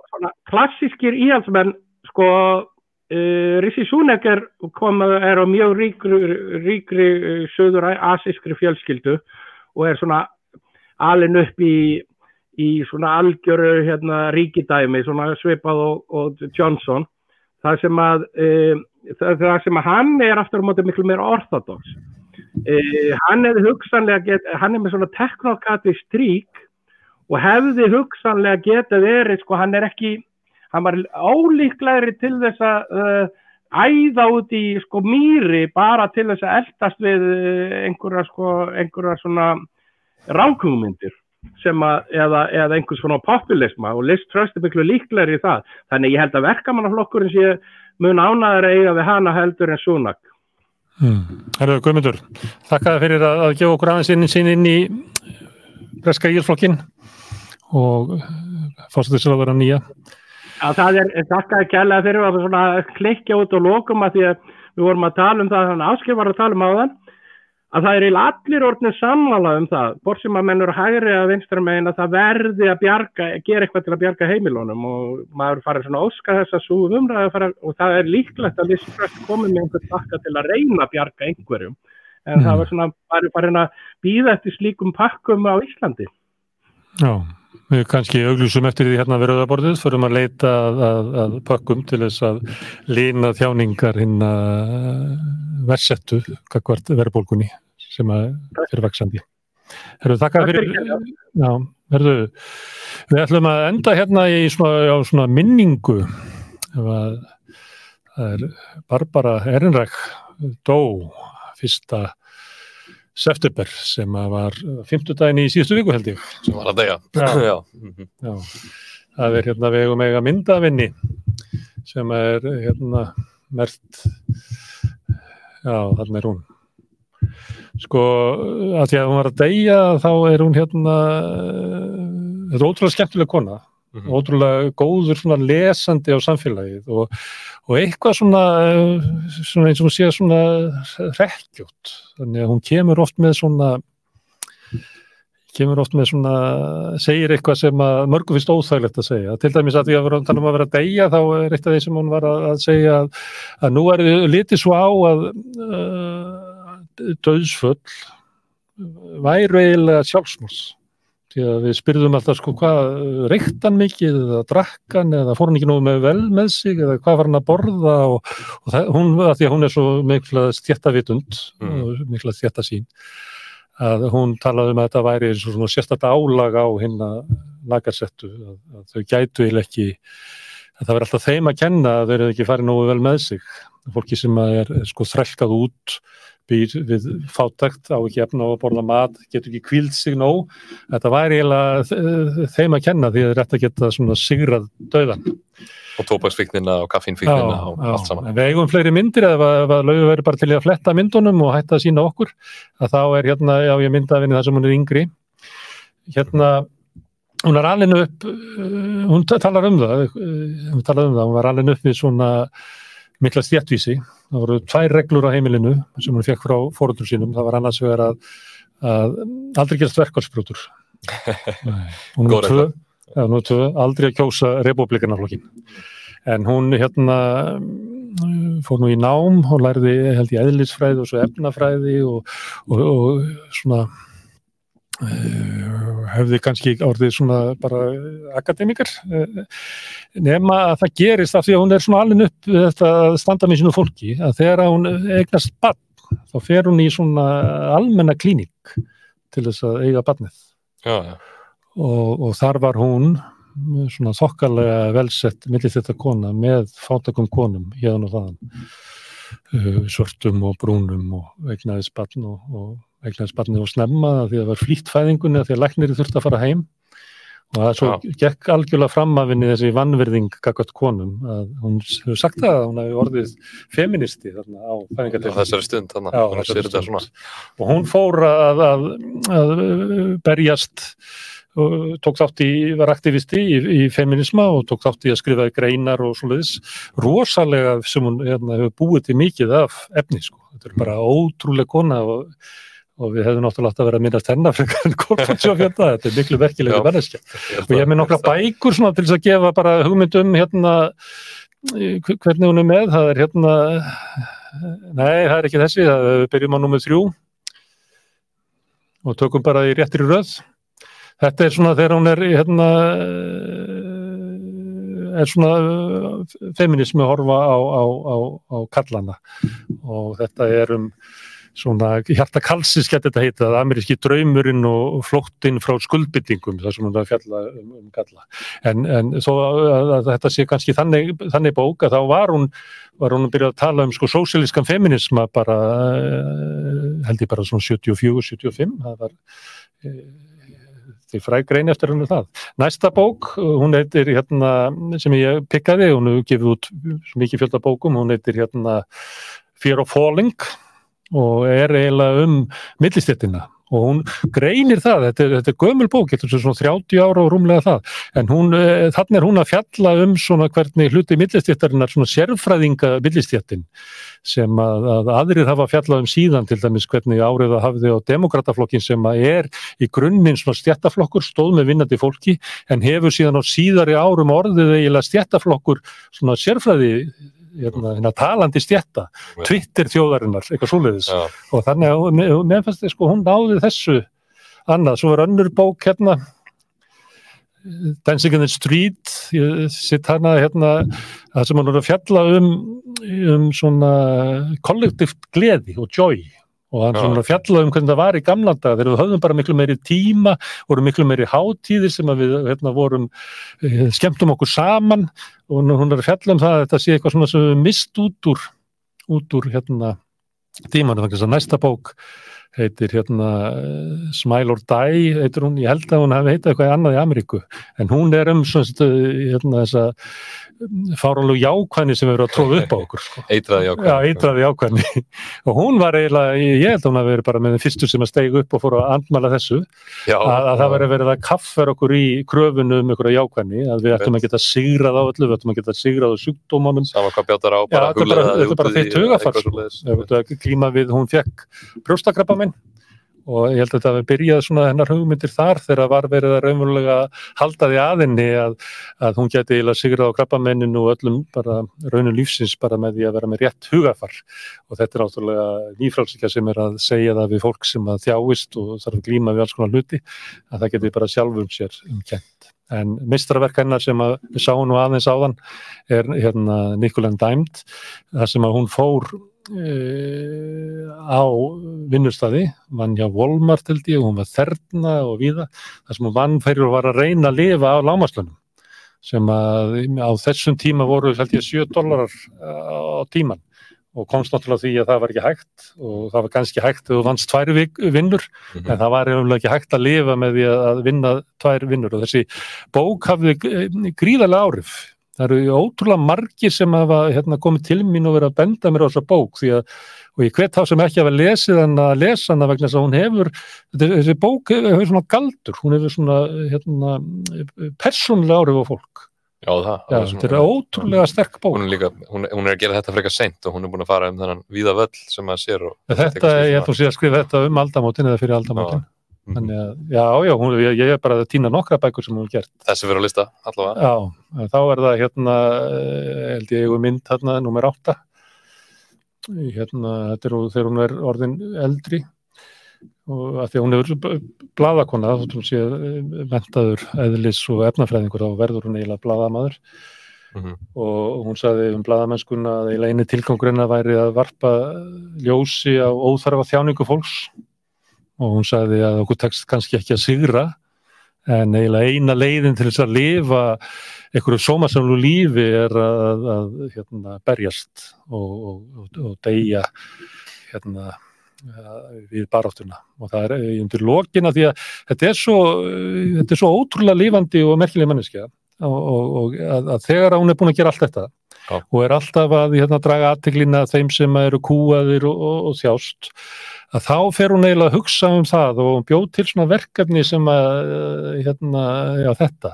klassískir íhalsmenn, sko, uh, Rissi Súnek er, er á mjög ríkri, ríkri uh, söður asískri fjölskyldu og er svona alin upp í, í svona algjöru hérna, ríkidæmi, svona svipað og, og Johnson það sem að e, það sem að hann er aftur á móti miklu meira orthodox. E, hann er hugsanlega get, hann er með svona teknokati strík og hefði hugsanlega geta verið, sko hann er ekki hann var ólíklegri til þess að uh, æða út í sko mýri bara til þess að eldast við eh, einhverja sko einhverja svona rákungmyndir sem að eða, eða einhvers svona populisma og Liz Truss er miklu líklegri í það. Þannig ég held að verkamannaflokkurinn sé mun ánaður eiga við hana heldur en súnak hmm. Herðu Guðmundur þakkaði fyrir að, að gefa okkur aðeins inn, inn, inn í breska ílflokkin og fórstu þess að vera nýja. Já, það er þakkaði kærlega fyrir að klikja út og lókum að því að við vorum að tala um það, þannig að Áskil var að tala um á þann, að það er í allir orðinu sammála um það, bort sem að menn eru hægri að vinstra megin að það verði að bjarga, gera eitthvað til að bjarga heimilónum og maður farið svona óska þess að súum umræðu og það er líklegt að þessi fröst komið með einhvern takka til að reyna að bjarga einhverjum, en mm. það var svona bara farin að býða eftir slíkum pakkum á Íslandi. Já. Við kannski augljúsum eftir því hérna við rauðaborðið, förum að leita að, að, að pakkum til þess að lína þjáningar hinn að versettu kakvart verðbólkunni sem að fyrir vaksandi. Herru, þakka fyrir, já, herru, við ætlum að enda hérna í svona, svona minningu, er Barbara Ehrenreich dó fyrsta september sem var fymtudaginn í síðustu viku held ég. sem var að degja Já. (laughs) já. Já, það er hérna vegum eiga myndavinni sem er hérna mert já, þarna er hún sko, að því að hún var að deyja þá er hún hérna þetta er ótrúlega skemmtileg kona Mhm. ótrúlega góður svona lesandi á samfélagið og, og eitthvað svona, eh, svona eins og hún sé svona rekkjótt þannig að hún kemur oft með svona kemur oft með svona segir eitthvað sem að mörgum finnst óþægilegt að segja. Til dæmis að því að vera, tala um að vera að deyja þá er eitt af því sem hún var að, að segja að, að nú er þið litið svo á að uh, döðsföll væru eiginlega sjálfsmórs því að við spyrðum alltaf sko hvað reykti hann mikið eða drakk hann eða fór hann ekki nógu með vel með sig eða hvað var hann að borða og, og það, hún, að því að hún er svo mikla stjættavitund Mm. og mikla stjættasín að hún talaði um að þetta væri eins og svona sérstætt álag á hinn að lagarsettu að, að þau gætu eiginlega ekki að það verður alltaf þeim að kenna að þau eru ekki farið nógu vel með sig fólki sem er, er sko þrælkað út býr við fátækt á ekki efna að borða mat, getur ekki kvíld sig nóg. Þetta væri eiginlega þe- þeim að kenna því að er að geta svona sigrað döðan og tópaksfíknina og kaffínfíknina og allt saman. Við eigum fleiri myndir ef að, laugu verður bara til að fletta myndunum og hætta að sína okkur. Að þá er hérna, já ég myndafinni þar sem hún er yngri. Hérna hún er alveg upp uh, hún ta- talar um það uh, hún talar um það, hún var alveg upp við svona mikla stjættvísi það voru tvær reglur á heimilinu sem hún fekk frá fóröldur sínum, það var annars vegar að, að aldrei gerast verkvælsbrútur og (laughs) nú tvö, tvö aldrei að kjósa republikanarflokkin en hún hérna fór nú í nám og lærði held ég eðlisfræði og svo efnafræði og, og, og svona hefði kannski orðið svona bara akademikar uh, nema að það gerist af því að hún er svona alveg upp þetta standa með sínu fólki að þegar hún eignast barn þá fer hún í svona almenna klínik til þess að eiga barnið. Já, já. og, og þar var hún svona þokkalega velsett millir þetta kona með fátakum konum hérna og þaðan. Uh, svörtum og brúnum og eignaðis barn og, og eignaðis barni og snemma því að það var flýtt fæðingunni því að lækniri þurfti að fara heim. Og það svo gekk algjörlega fram af henni þessi vannverðing gaggat konum að hún hefur sagt það að hún hefur orðið feministi þarna á fæðingadeildinni. þessari stund þannig Já, að hún sér þetta svona. og hún fór að, að, að berjast og tók þátt í, var aktivisti í, í feminisma og tók þátt í að skrifa greinar og svoleiðis, rosalega sem hún hérna, hefur búið til mikið af efni sko, þetta er bara ótrúlega kona og, og við hefðum náttúrulega átt að vera að minnast hennar frekar en hérna, (laughs) þetta er miklu verkilega held og ég með að- nokkra bækur svona til þess að gefa bara hugmyndum hérna hvernig hún er með, það er hérna nei, það er ekki þessi. Það, byrjum á númer þrjú. Og tökum bara í réttri röð. Þetta er svona þegar hún er hérna er svona eh, feminismi horfa á, á, á, á kallana og þetta er um svona hjarta kalsis geti þetta heitað, ameríski draumurinn og flóttinn frá skuldbyttingum þar sem hún er að fjalla um, um kalla en, en þó að, að þetta sé kannski þannig, þannig bók að þá var hún var hún að byrja að tala um sko sósílískan feminisma bara uh, held ég bara svona 74-75 það var uh, því fræg grein eftir hennu það. Næsta bók, hún heitir hérna, sem ég pikkaði, hún hefur gefið út mikið fjölda bókum, hún heitir hérna Fear of Falling og er eiginlega um millistéttina. Og hún greinir það, þetta er, þetta er gömul bók, þetta er svona 30 ára og rúmlega það, en hún, eh, þannig er hún að fjalla um svona hvernig hluti millistéttarinnar, svona sérfræðinga millistéttin sem að, að aðrir hafa fjallað um síðan til dæmis hvernig árið að hafði á demokrataflokkin sem að er í grunninn svona stjættaflokkur, stóð með vinnandi fólki en hefur síðan á síðari árum orðið eiginlega stjættaflokkur svona sérfræði hérna, hérna, talandi stjætta, Twitter þjóðarinnar, eitthvað svoleiðis. Já, og þannig að mér- fannst þið sko hún náði þessu annað, svo var önnur bók hérna Dancing in the Street sitt hana hérna það sem hann er að fjalla um um svona kollektíft gleði og joy og hann svona að fjalla um hvernig það var í gamla dag þegar við höfðum bara miklu meiri tíma voru miklu meiri hátíðir sem við hérna, vorum, eh, skemmtum okkur saman. Og hún er að fjalla um það að þetta sé eitthvað svona sem við mist út úr út úr hérna tímanum, þannig að næsta bók heitir hérna Smile or Die, heitir hún, ég held að hún hefði heitað eitthvað annað í Ameríku, en hún er um svona hérna, þessa fáralegu jákvæðni sem eru að tróða upp á (laughs) okkur sko. Eitraði jákvæðni. Já, eitraði jákvæðni. (laughs) Og hún var eiginlega, ég held að hún hafi verið bara með þeim fyrstu sem að stegi upp og fór að andmala þessu. Já, að, að það verið verið að kaffar okkur í kröfunum um ykkur að jákvæðni, að við ættum að geta sigrað á öllu, við ættum að geta sigrað á sjúkdómanum. Sama hvað bjátar minn og ég held að þetta hefði byrjað svona hennar hugmyndir þar þegar var verið að raunverulega halda því aðinni að, að hún geti eiginlega sigrað á krabbamenninu og öllum bara raunum lífsins bara með því að vera með rétt hugafar og þetta er áttúrulega nýfrálsíkja sem er að segja það við fólk sem að þjáist og þarf að glíma við alls konar hluti að það geti bara sjálfum sér umkjent. En mistraverk hennar sem við sáum nú aðeins áðan er hérna Nicolan Dimed þar sem að hún fór á vinnustadi, vann hjá Walmart held ég, hún var þerna og víða, þar sem hún vann fyrir að var að reyna að lifa á lámaslunum sem að á þessum tíma voru held ég 7 dólarar á tíman og komst náttúrulega því að það var ekki hægt og það var kannski hægt þegar þú vannst tvær vinnur mm -hmm. en það var ekki hægt að lifa með því að vinna tvær vinnur og þessi bók hafði gríðarlega áhrif það eru ótrúlega margir sem hafa hérna, komið til mín og verið að benda mér á þessa bók því að, og ég hvet þá sem ekki hafa lesið hann að lesa hann að vegna þess að hún hefur þessi bók hefur svona galdur hún hefur svona hérna, persónlega árið á fólk. Já, það, Já, það þetta er ótrúlega sterk bók. hún er, líka, hún, hún er að gera þetta frekar seint og hún er búin að fara um þennan víða völl sem maður sér Þetta, ég er búin að skrifa þetta um aldamótin eða fyrir aldamótin. -hmm. Þannig að, já, já, hún, ég, ég er bara að týna nokkra bækur sem hún er gert. Þessi fyrir að lista, allavega. Já, þá er það hérna, eh, held ég, mynd hérna, nummer 8. Hérna, þetta er þegar hún er orðin eldri og að því að hún er bladakona, þá hún sé mentaður eðlis og efnafræðingur, þá verður hún eiginlega bladamadur. Mm -hmm. og hún saði um bladamennskuna að eiginlega eini tilgangurinn að væri að varpa ljósi á óþarfa þjáningu fólks og hún sagði að okkur tekst kannski ekki að sigra en eiginlega eina leiðin til þess að lifa einhverju sómasamlu lífi er að, að hérna, berjast og, og, og deyja hérna, við baráttuna. Og það er undir lokina því að þetta er svo, þetta er svo ótrúlega lífandi og merkileg manneskja. Og, og að, að þegar hún er búin að gera allt þetta Já. og er alltaf að hérna, draga aðteglina þeim sem eru kúaðir og þjást. Að þá fer hún eiginlega að hugsa um það og bjóð til svona verkefni sem að hérna, já þetta.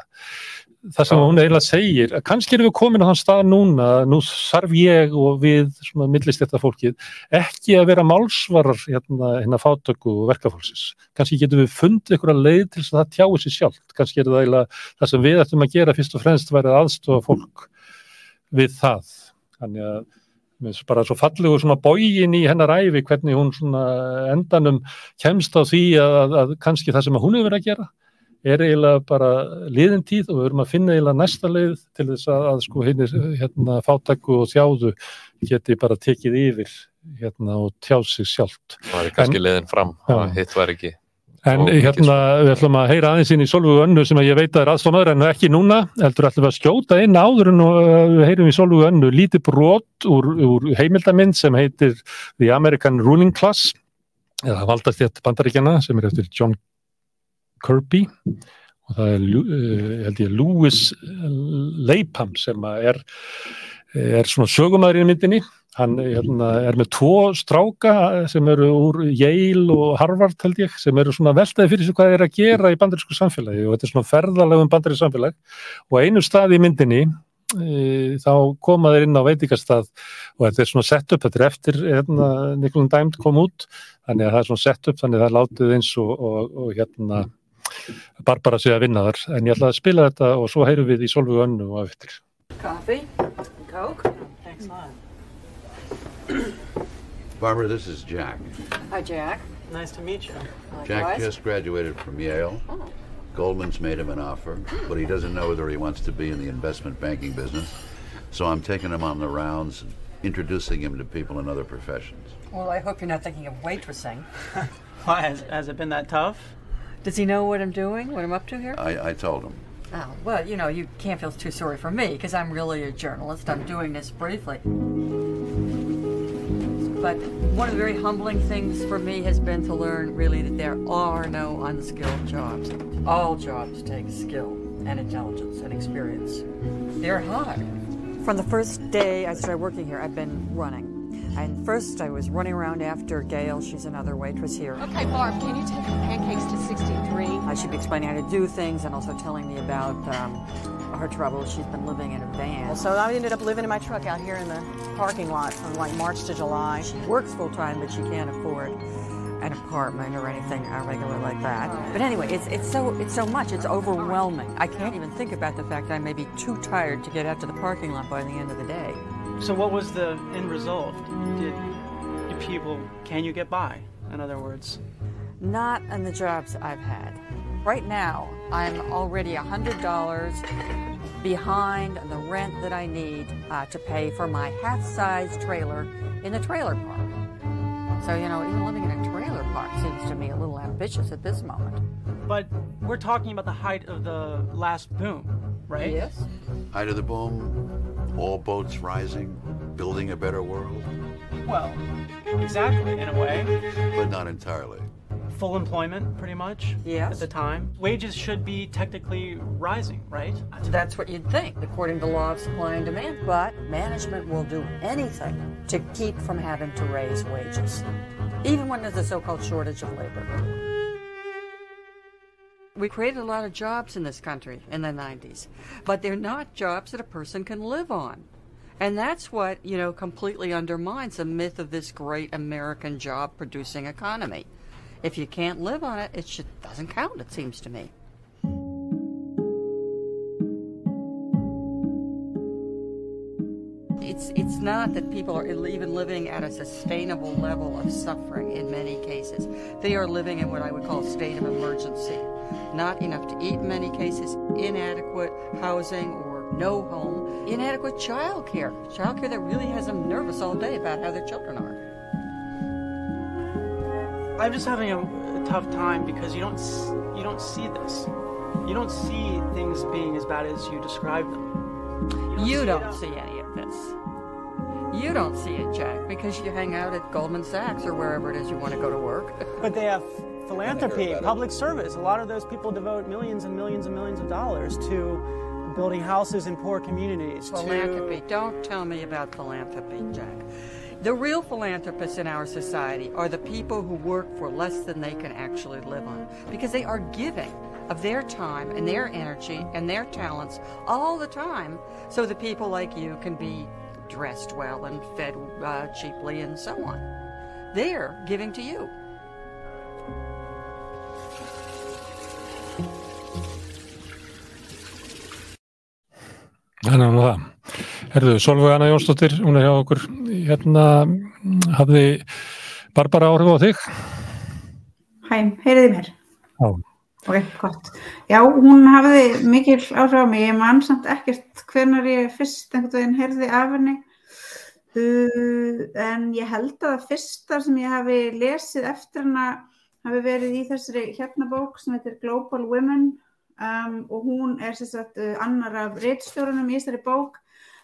Það sem já. hún eiginlega segir, að kannski erum við komin á þann stað núna, nú þarf ég og við svona millist þetta fólkið ekki að vera málsvarar hérna, hérna fátöku og verkefólksins kannski getum við fundið einhverja leið til þess að það tjáu sér sjálf, kannski er það eiginlega það sem við ættum að gera fyrst og fremst verið aðstofa fólk við það, þannig að bara svo fallegu svona bógin í hennar æfi hvernig hún svona endanum kemst á því að, að kannski það sem hún hefur verið að gera er eiginlega bara liðin tíð og við verum að finna eiginlega næsta leið til þess að, að sko hérna, hérna fátæku og þjáðu geti bara tekið yfir hérna og tjáð sig sjálft. Það er kannski en, leiðin fram, hitt var ekki En hérna við ætlum að heyra aðeins inn í Solvögu önnu sem ég veit að er aðstofnaður en ekki núna, heldur ætlum við að skjóta inn áður en við heyrum í Solvögu önnu. Lítið brot úr, úr heimildamind sem heitir The American Ruling Class eða valdast þetta bandaríkjana sem er eftir John Kirby. Og það er, uh, held ég, Louis Lapham sem er, er svona sögumæður í myndinni Hann hérna, er með tvo stráka sem eru úr Yale og Harvard held ég, sem eru svona veltaði fyrir sig hvað eru að gera í bandarísku samfélagi og þetta er svona ferðalegum bandarísku samfélag og einu stað í myndinni e, þá koma þeir inn á veitikastað og þetta er svona sett upp, þetta er eftir hérna, Nikolun Dæmt kom út, þannig að það er svona sett upp, þannig að það er látið eins og, og, og hérna Barbara sé að vinna þar, en ég ætla að spila þetta og svo heyrum við í Solveig Önnu og eftir. Coffee? Coke? Excellent. (coughs) Barbara, this is Jack. Hi, Jack. Nice to meet you. Likewise. Jack just graduated from Yale. Oh. Goldman's made him an offer, but he doesn't know whether he wants to be in the investment banking business. So I'm taking him on the rounds and introducing him to people in other professions. Well, I hope you're not thinking of waitressing. (laughs) Why? Has, has it been that tough? Does he know what I'm doing, what I'm up to here? I, I told him. Oh, well, you know, you can't feel too sorry for me because I'm really a journalist. I'm doing this briefly. But one of the very humbling things for me has been to learn really that there are no unskilled jobs. All jobs take skill and intelligence and experience. They're hard. From the first day I started working here, I've been running. And first I was running around after Gail, she's another waitress here. Okay, Barb, can you take the pancakes to 63? I should be explaining how to do things and also telling me about um, her trouble. She's been living in a van. So I ended up living in my truck out here in the parking lot from like March to July. She works full time, but she can't afford an apartment or anything uh, regular like that. But anyway, it's it's so it's so much. It's overwhelming. I can't even think about the fact that I may be too tired to get out to the parking lot by the end of the day. So what was the end result? Did, did people, can you get by, in other words? Not in the jobs I've had. Right now, I'm already $100 behind on the rent that I need uh, to pay for my half-size trailer in the trailer park. So, you know, even living in a trailer park seems to me a little ambitious at this moment. But we're talking about the height of the last boom, right? Yes. Height of the boom, all boats rising, building a better world, Well, exactly, in a way. but not entirely. Full employment, pretty much, Yes. at the time. Wages should be technically rising, right? That's what you'd think, according to law of supply and demand. But management will do anything to keep from having to raise wages, even when there's a so-called shortage of labor. We created a lot of jobs in this country in the 90s, but they're not jobs that a person can live on. And that's what, you know, completely undermines the myth of this great American job producing economy. If you can't live on it, it should, doesn't count, it seems to me. It's, it's not that people are even living at a sustainable level of suffering in many cases. They are living in what I would call a state of emergency. Not enough to eat in many cases, inadequate housing or no home, inadequate child care. Child care that really has them nervous all day about how their children are. I'm just having a, a tough time because you don't you don't see this. You don't see things being as bad as you describe them. You see don't see any of this. You don't see it, Jack, because you hang out at Goldman Sachs or wherever it is you want to go to work. But they have philanthropy, public service. A lot of those people devote millions and millions and millions of dollars to building houses in poor communities. to- Philanthropy. Don't tell me about philanthropy, Jack. The real philanthropists in our society are the people who work for less than they can actually live on because they are giving of their time and their energy and their talents all the time so that people like you can be dressed well and fed uh, cheaply and so on. They're giving to you. Þannig að það. Herðu, Solveig Anna Jónsdóttir, hún er hjá okkur, hérna hafði Barbara áhrif á þig? Hæ, heyriði mér? Já. Ok, gott. Já, hún hafði mikil áhrif á mig, ég man samt ekkert hvenar ég fyrst einhvern veginn heyrði af henni. Uh, en ég held að það fyrsta sem ég hafi lesið eftir hana hafi verið í þessari hérna bók sem heitir Global Women um, og hún er sagt uh, annar af reitstjórunum í þessari bók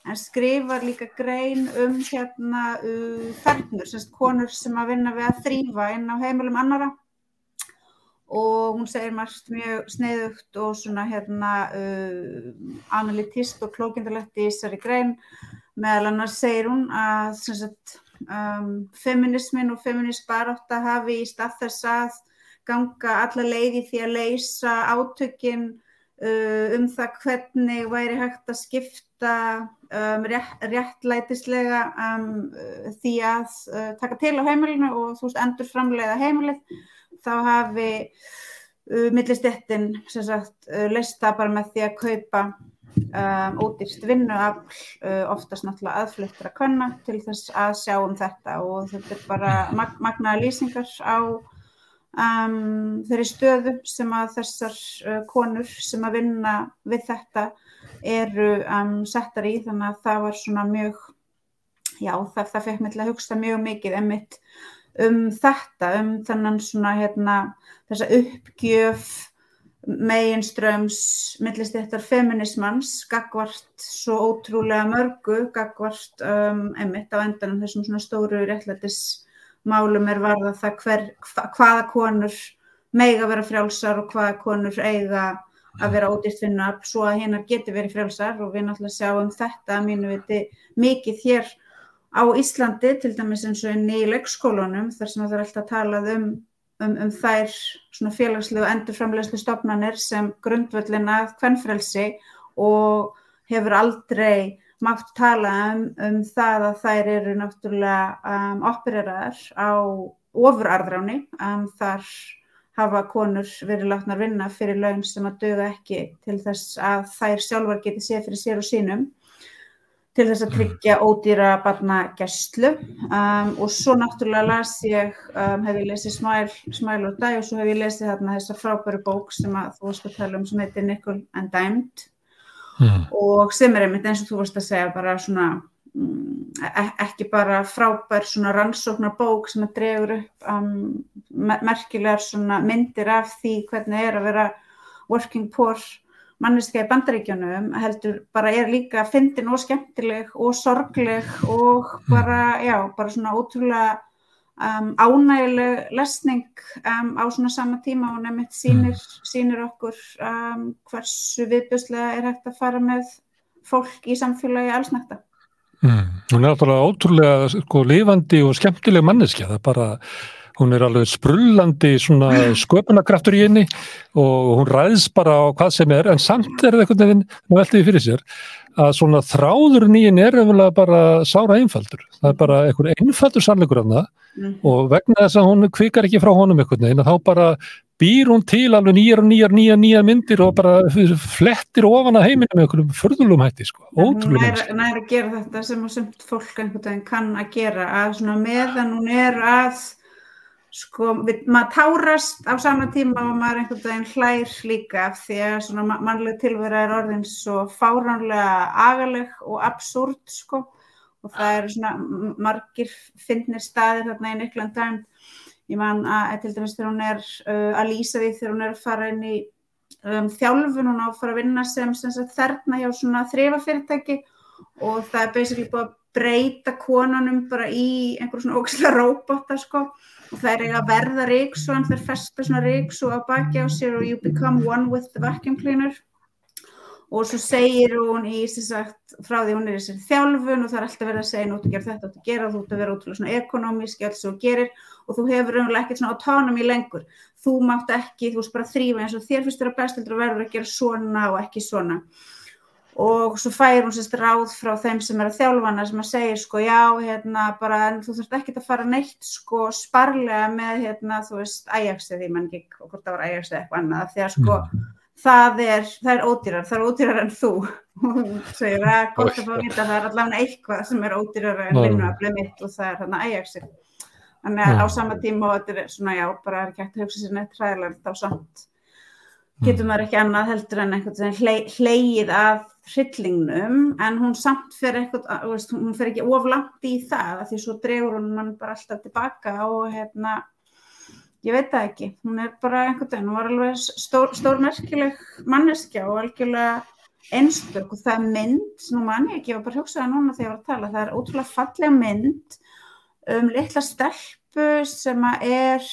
en skrifar líka grein um hérna uh, fernur, sem sagt konur sem að vinna við að þrýfa inn á heimilum annara og hún segir margt mjög sneiðugt og svona hérna uh, analytist og klókindalegt í þessari grein. Meðal annars segir hún að sagt, um, feminismin og feminist barátta hafi í stað þess að ganga alla leið í því að leysa átökin uh, um það hvernig væri hægt að skipta um, rétt, réttlætislega um, uh, því að uh, taka til á heimilinu og þú veist endur framleiða heimilið þá hafi uh, sagt uh, leist það bara með því að kaupa um, ódýrst vinnuafl uh, oftast náttúrulega aðfluttra kvenna til þess að sjá um þetta. Og þetta er bara mag magnaða lýsingar á um, þeirri stöðu sem að þessar uh, konur sem að vinna við þetta eru um, settar í þannig að það var svona mjög já það, það fekk mig til að hugsa mjög mikið emmitt um þetta, um þennan svona hérna þessa uppgjöf meginströms millistéttar feminismans gagvart svo ótrúlega mörgu gagvart um, emitt á endanum þessum svona stóru réttlætismálum er varða það hver, hvaða konur meiga vera frjálsar og hvaða konur eiga að vera ódýrt finna svo að hinnar geti verið frjálsar. Og við náttúrulega sjáum þetta mínu viti mikið hér á Íslandi til dæmis eins og inn í leikskólunum þar sem það er alltaf talað um um, um þær félagslegu endurframlegslu stofnanir sem grundvöldina hvernfrelsi og hefur aldrei mátt tala um, um það að þær eru náttúrulega um, opereraðar á ofurarðráni um, þar hafa konur verið látnar vinna fyrir laun sem að döga ekki til þess að þær sjálfar geti séð fyrir sér og sínum til þess að tryggja ódýra barna gæstlu um, og svo náttúrulega las ég, um, hef ég lesið Smile, or Die og svo hef ég lesið þarna þessa frábæru bók sem að þú að tala um sem heitir Nickel and Dimed mm. og sem er einmitt eins og þú varst að segja bara svona um, ekki bara frábær svona rannsóknar bók sem að dregur upp um, merkilegar svona myndir af því hvernig er að vera working poor manneskja í bandaríkjunum heldur bara er líka fyndin og skemmtileg og sorgleg og bara, já, bara svona ótrúlega um, ánægileg lesning um, á svona sama tíma og nefnitt sínir, sínir okkur um, hversu viðbjörslega er hægt að fara með fólk í samfélagi allsnækta. Mm. Hún er náttúrulega ótrúlega sko, lifandi og skemmtileg manneskja, það er bara hún er alveg sprullandi svona sköpunarkraftur í henni og hún ræðs bara á hvað sem er en samt er það einhvern veginn, það veltiði fyrir sér að svona þráðurinn í henni er eftirlega bara sára einfaldur. Það er bara einhver einfaldur sannleikur af það mm. og vegna þess að hún kvikar ekki frá honum einhvern veginn, þá bara býr hún til alveg nýjar og nýjar, nýjar, nýjar myndir og bara flettir ofan að heiminu með einhverjum förðulum hætti sko, ótrúlega Hún er að gera þetta sem og semt fólk einhvern veginn kann að gera að svona meðan hún er að sko, við, maður tárast á sama tíma og maður einhvern veginn hlær líka því að svona mannleg tilvera er orðin svo fáránlega agaleg og absúrt sko. Og það eru svona margir finnir staðir þarna í Nyklandheim ég man að til dæmis þegar hún er uh, að lýsa því þegar hún er að fara inn í um, þjálfun hún á að fara að vinna sem, sem sagt, þerna hjá svona þrifafyrirtæki. Og það er basically búið að breyta konunum bara í einhverjum svona ógislega róbota sko það er að verða ríksuan, það er festa svona ríksu á baki á sér og you become one with the vacuum cleaner. Og svo segir hún í sagt, frá því hún er í sér þjálfun og það er alltaf verið að segja nú þú gerir þetta, þú gerir þú ert að vera útrúlega svona ekonomíski alls og gerir. Og þú hefur raunlega ekkert svona autonomy lengur. Þú mátt ekki, þú veist bara þrýfa eins og þér finnst þér að bestildur að verður að gera svona og ekki svona og svo fær hún sérst ráð frá þeim sem er að þjálfana sem að segja sko já hérna bara þú þurft ekki að fara neitt sko sparlega með hérna þú veist Ajaxið því mann ekki og hvort það var Ajaxið eitthvað annað því að sko mm. það er, það er ódýrar, það er ódýrar en þú. Segir að gott að fá að vita það er allavega eitthvað sem er ódýrar en vinnuaflið mitt og það er hérna Ajaxið þannig að á sama tíma og þetta er svona já bara er ekki hægt að hugsa sér neitt hræðilegt á samt getur maður ekki annað heldur en einhvern veginn hleið að hryllingnum en hún samt fyrir eitthvað, hún fyrir ekki oflant í það því svo dregur hún mann bara alltaf tilbaka og hérna ég veit það ekki, hún er bara einhvern veginn, hún var alveg stór, stór merkileg manneskja og algjörlega einstök. Og það er mynd nú mann ég ekki, ég var bara hugsaða núna þegar ég var að tala það er ótrúlega fallega mynd um litla stelpu sem er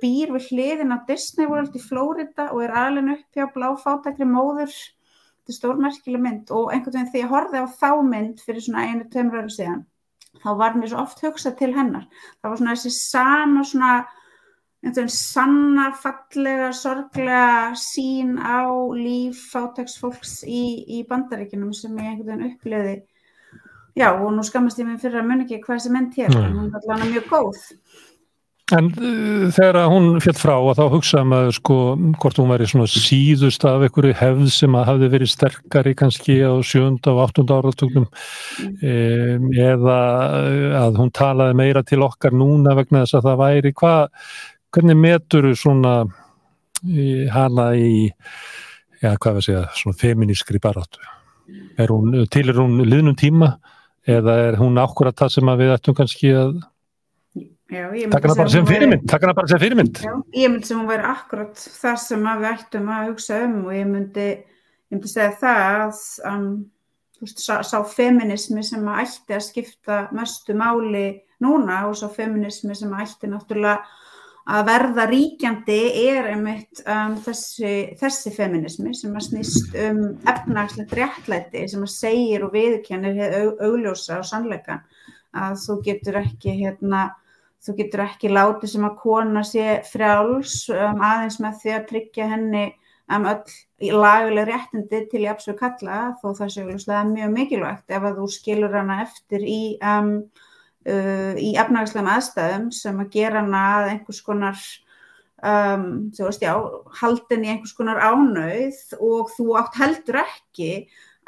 býr við hliðin á Disney World í Flórida og er alveg upp hjá bláfátakri móður þetta er stórmerkileg mynd og einhvern veginn því að horfið á þá mynd fyrir svona einu tömur ára síðan þá var mér svo oft hugsað til hennar. Það var svona þessi sama svona einhvern veginn sanna fallega, sorglega sín á líf fátagsfólks í, í bandaríkinum sem ég einhvern veginn uppliði já og nú skamast ég mig fyrir að mun ekki hvað þessi mynd hér, hún er allavega mjög góð En uh, þegar hún fjall frá að þá hugsaðum um að sko hvort hún væri svona síðust af einhverju hefð sem að hafi verið sterkari kannski á sjönda og áttunda áratögnum eða að hún talaði meira til okkar núna vegna þess að það væri hvað, hvernig metur svona hana í, já hvað við segja, svona feminískri baráttu? Er hún, til er hún liðnum tíma eða er hún ákvörða það sem að við ættum kannski að Takk hana bara sem fyrirmynd, takk hana bara sem fyrirmynd. Já, ég myndi sem hún væri akkurat það sem við ættum að hugsa um og ég myndi, ég myndi segja það að um, veist, sá, sá feminismi sem að ætti að skipta mestu máli núna og sá feminismi sem að ætti náttúrulega að verða ríkjandi er einmitt um, þessi, þessi feminismi sem að snýst um efnagslegt réttlæti sem að segir og viðkennir augljósa og sannleikan að þú getur ekki hérna, þú getur ekki látið sem að kona sé frjáls um, aðeins með því að tryggja henni um, öll laguleg réttindi til í absolutt kalla þó það sé mjög mikilvægt ef að þú skilur hana eftir í um, uh, í efnagslegum aðstæðum sem að gera hana að einhvers konar um, þú veist já haldin í einhvers konar ánauð og þú átt heldur ekki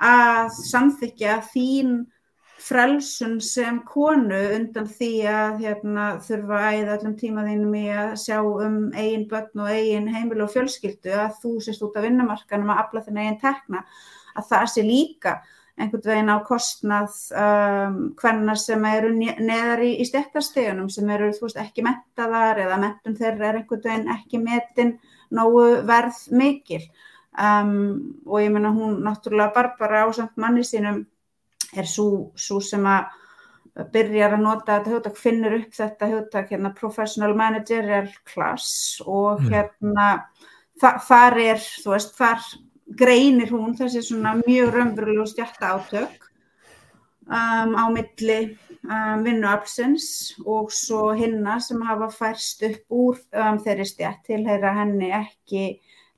að samþykja þín frelsun sem konu undan því að hérna, þurfa að æða allum tímaðínum í að sjá um eigin börn og eigin heimil og fjölskyldu að þú sést út af vinnumarkanum að afla þinn eigin tekna að það sé líka einhvern veginn á kostnað um, hvernar sem eru neðar í, í stekkastegunum sem eru veist, ekki mentaðar eða mentun þeirra er einhvern veginn ekki metin nógu verð mikil. Um, og ég menna hún náttúrulega Barbara ásamt manni sínum er svo sem að byrjar að nota þetta hugtak, finnur upp þetta hugtak hérna professional managerial class og mm. hérna þa þar er, þú veist, þar greinir hún þessi svona mjög raunverulegu stjarta átök um, á milli um, vinnuafsins og svo hinna sem hafa færst upp úr um, þeirri stjart til heyra henni ekki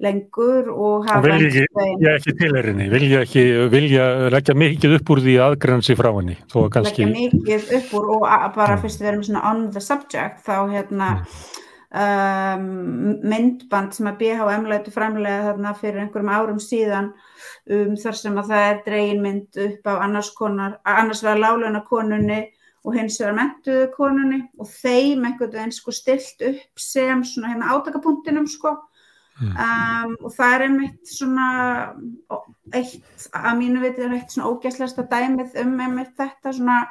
lengur og hafa vilja ekki, ekki tilherinni, vilja ekki vilja leggja mikið upp úr því aðgrænsi frá henni. Leggja mikið upp úr og bara fyrst við erum svona on the subject þá hérna um, myndband sem að BHM lætu framlega þarna fyrir einhverjum árum síðan um, þar sem að það er dregin mynd upp á annars, konar, annars vegar láluna konunni og hins vegar mentuðu konunni og þeim einhvern veginn sko stilt upp sem svona hérna átakapunktinum sko um, og það er einmitt svona eitt að mínu viti er eitt svona ógæslegasta dæmið um einmitt þetta svona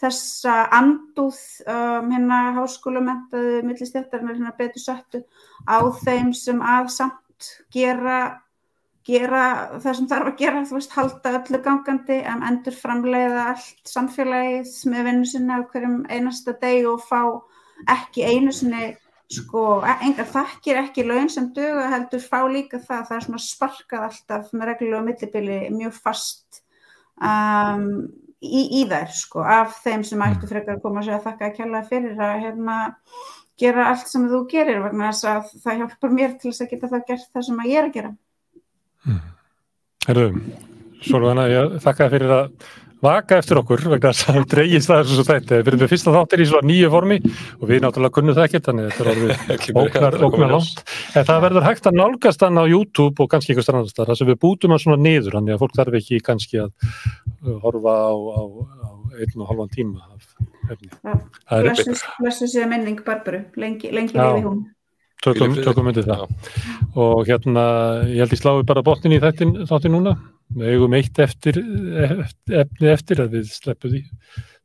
þessa andúð um, hérna háskólamentaðu millistjættarinn hérna betur sattu á þeim sem að samt gera, gera það sem þarf að gera, þú veist, halda öllu gangandi, en endur framleiða allt samfélagið með vinnu sinna hverjum einasta deg og fá ekki einu sinni sko, engar þakkir ekki laun sem dögu heldur fá líka það, það er svona sparkað alltaf með reglulegu millibili mjög fast um í, í þær sko af þeim sem ættu mm. frekar að koma að segja þakka að kella fyrir að hérna gera allt sem þú gerir vegna þess að það hjálpar mér til þess að geta það gert það sem að ég er að gera mm. Herru, Solvana, ég þakka fyrir að vaka eftir okkur vegna þess að dreygist það er svo þetta, við erum við fyrsta þáttir í svona nýju formi og við náttúrulega kunnum það ekki þannig þetta er (laughs) óknar langt. En það verður hægt að nálgast hann á YouTube og kannski eitthvað strandast þar, þess að við bútum hann svona niður, þannig að fólk þarf ekki kannski að uh, horfa á, á, á einn og halvan tíma af efni. Blessu sér minning Barbaru, lengi, lengi lifi hún Tökum, tökum undir það. Og hérna ég held ég slái bara botnin í þáttin núna. Við eigum eitt eftir efni eftir að við sleppum því.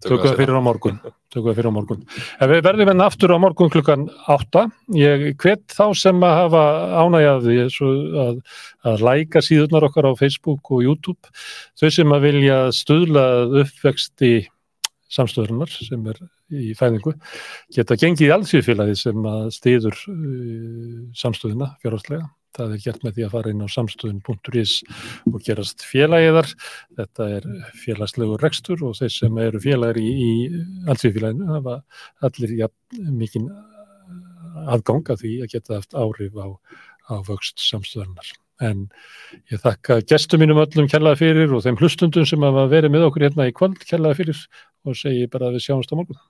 Tökum það fyrir á morgun. Tökum það fyrir á morgun. En við verðum enn aftur á morgun klukkan 8 ég hvet þá sem að hafa ánægjaði að, að læka síðunar okkar á Facebook og YouTube. Þau sem að vilja stuðla uppvexti samstöðunar sem er í fæðingu geta gengið í allsvíðfélagi sem að stýður uh, samstöðuna fjárhastlega. Það er gert með því að fara inn á samstöðun.is og gerast félagiðar. Þetta er félagslegur rekstur og þeir sem eru félagir í, í allsvíðfélaginu hafa allir ja, mikinn aðgang að því að geta haft áhrif á, á vöxt samstöðunar. En ég þakka gestum mínum öllum kjallaði fyrir og þeim hlustundum sem hafa verið með okkur hérna í kvöld kjallaði fyrir og segi bara að við sjáumst á morgun.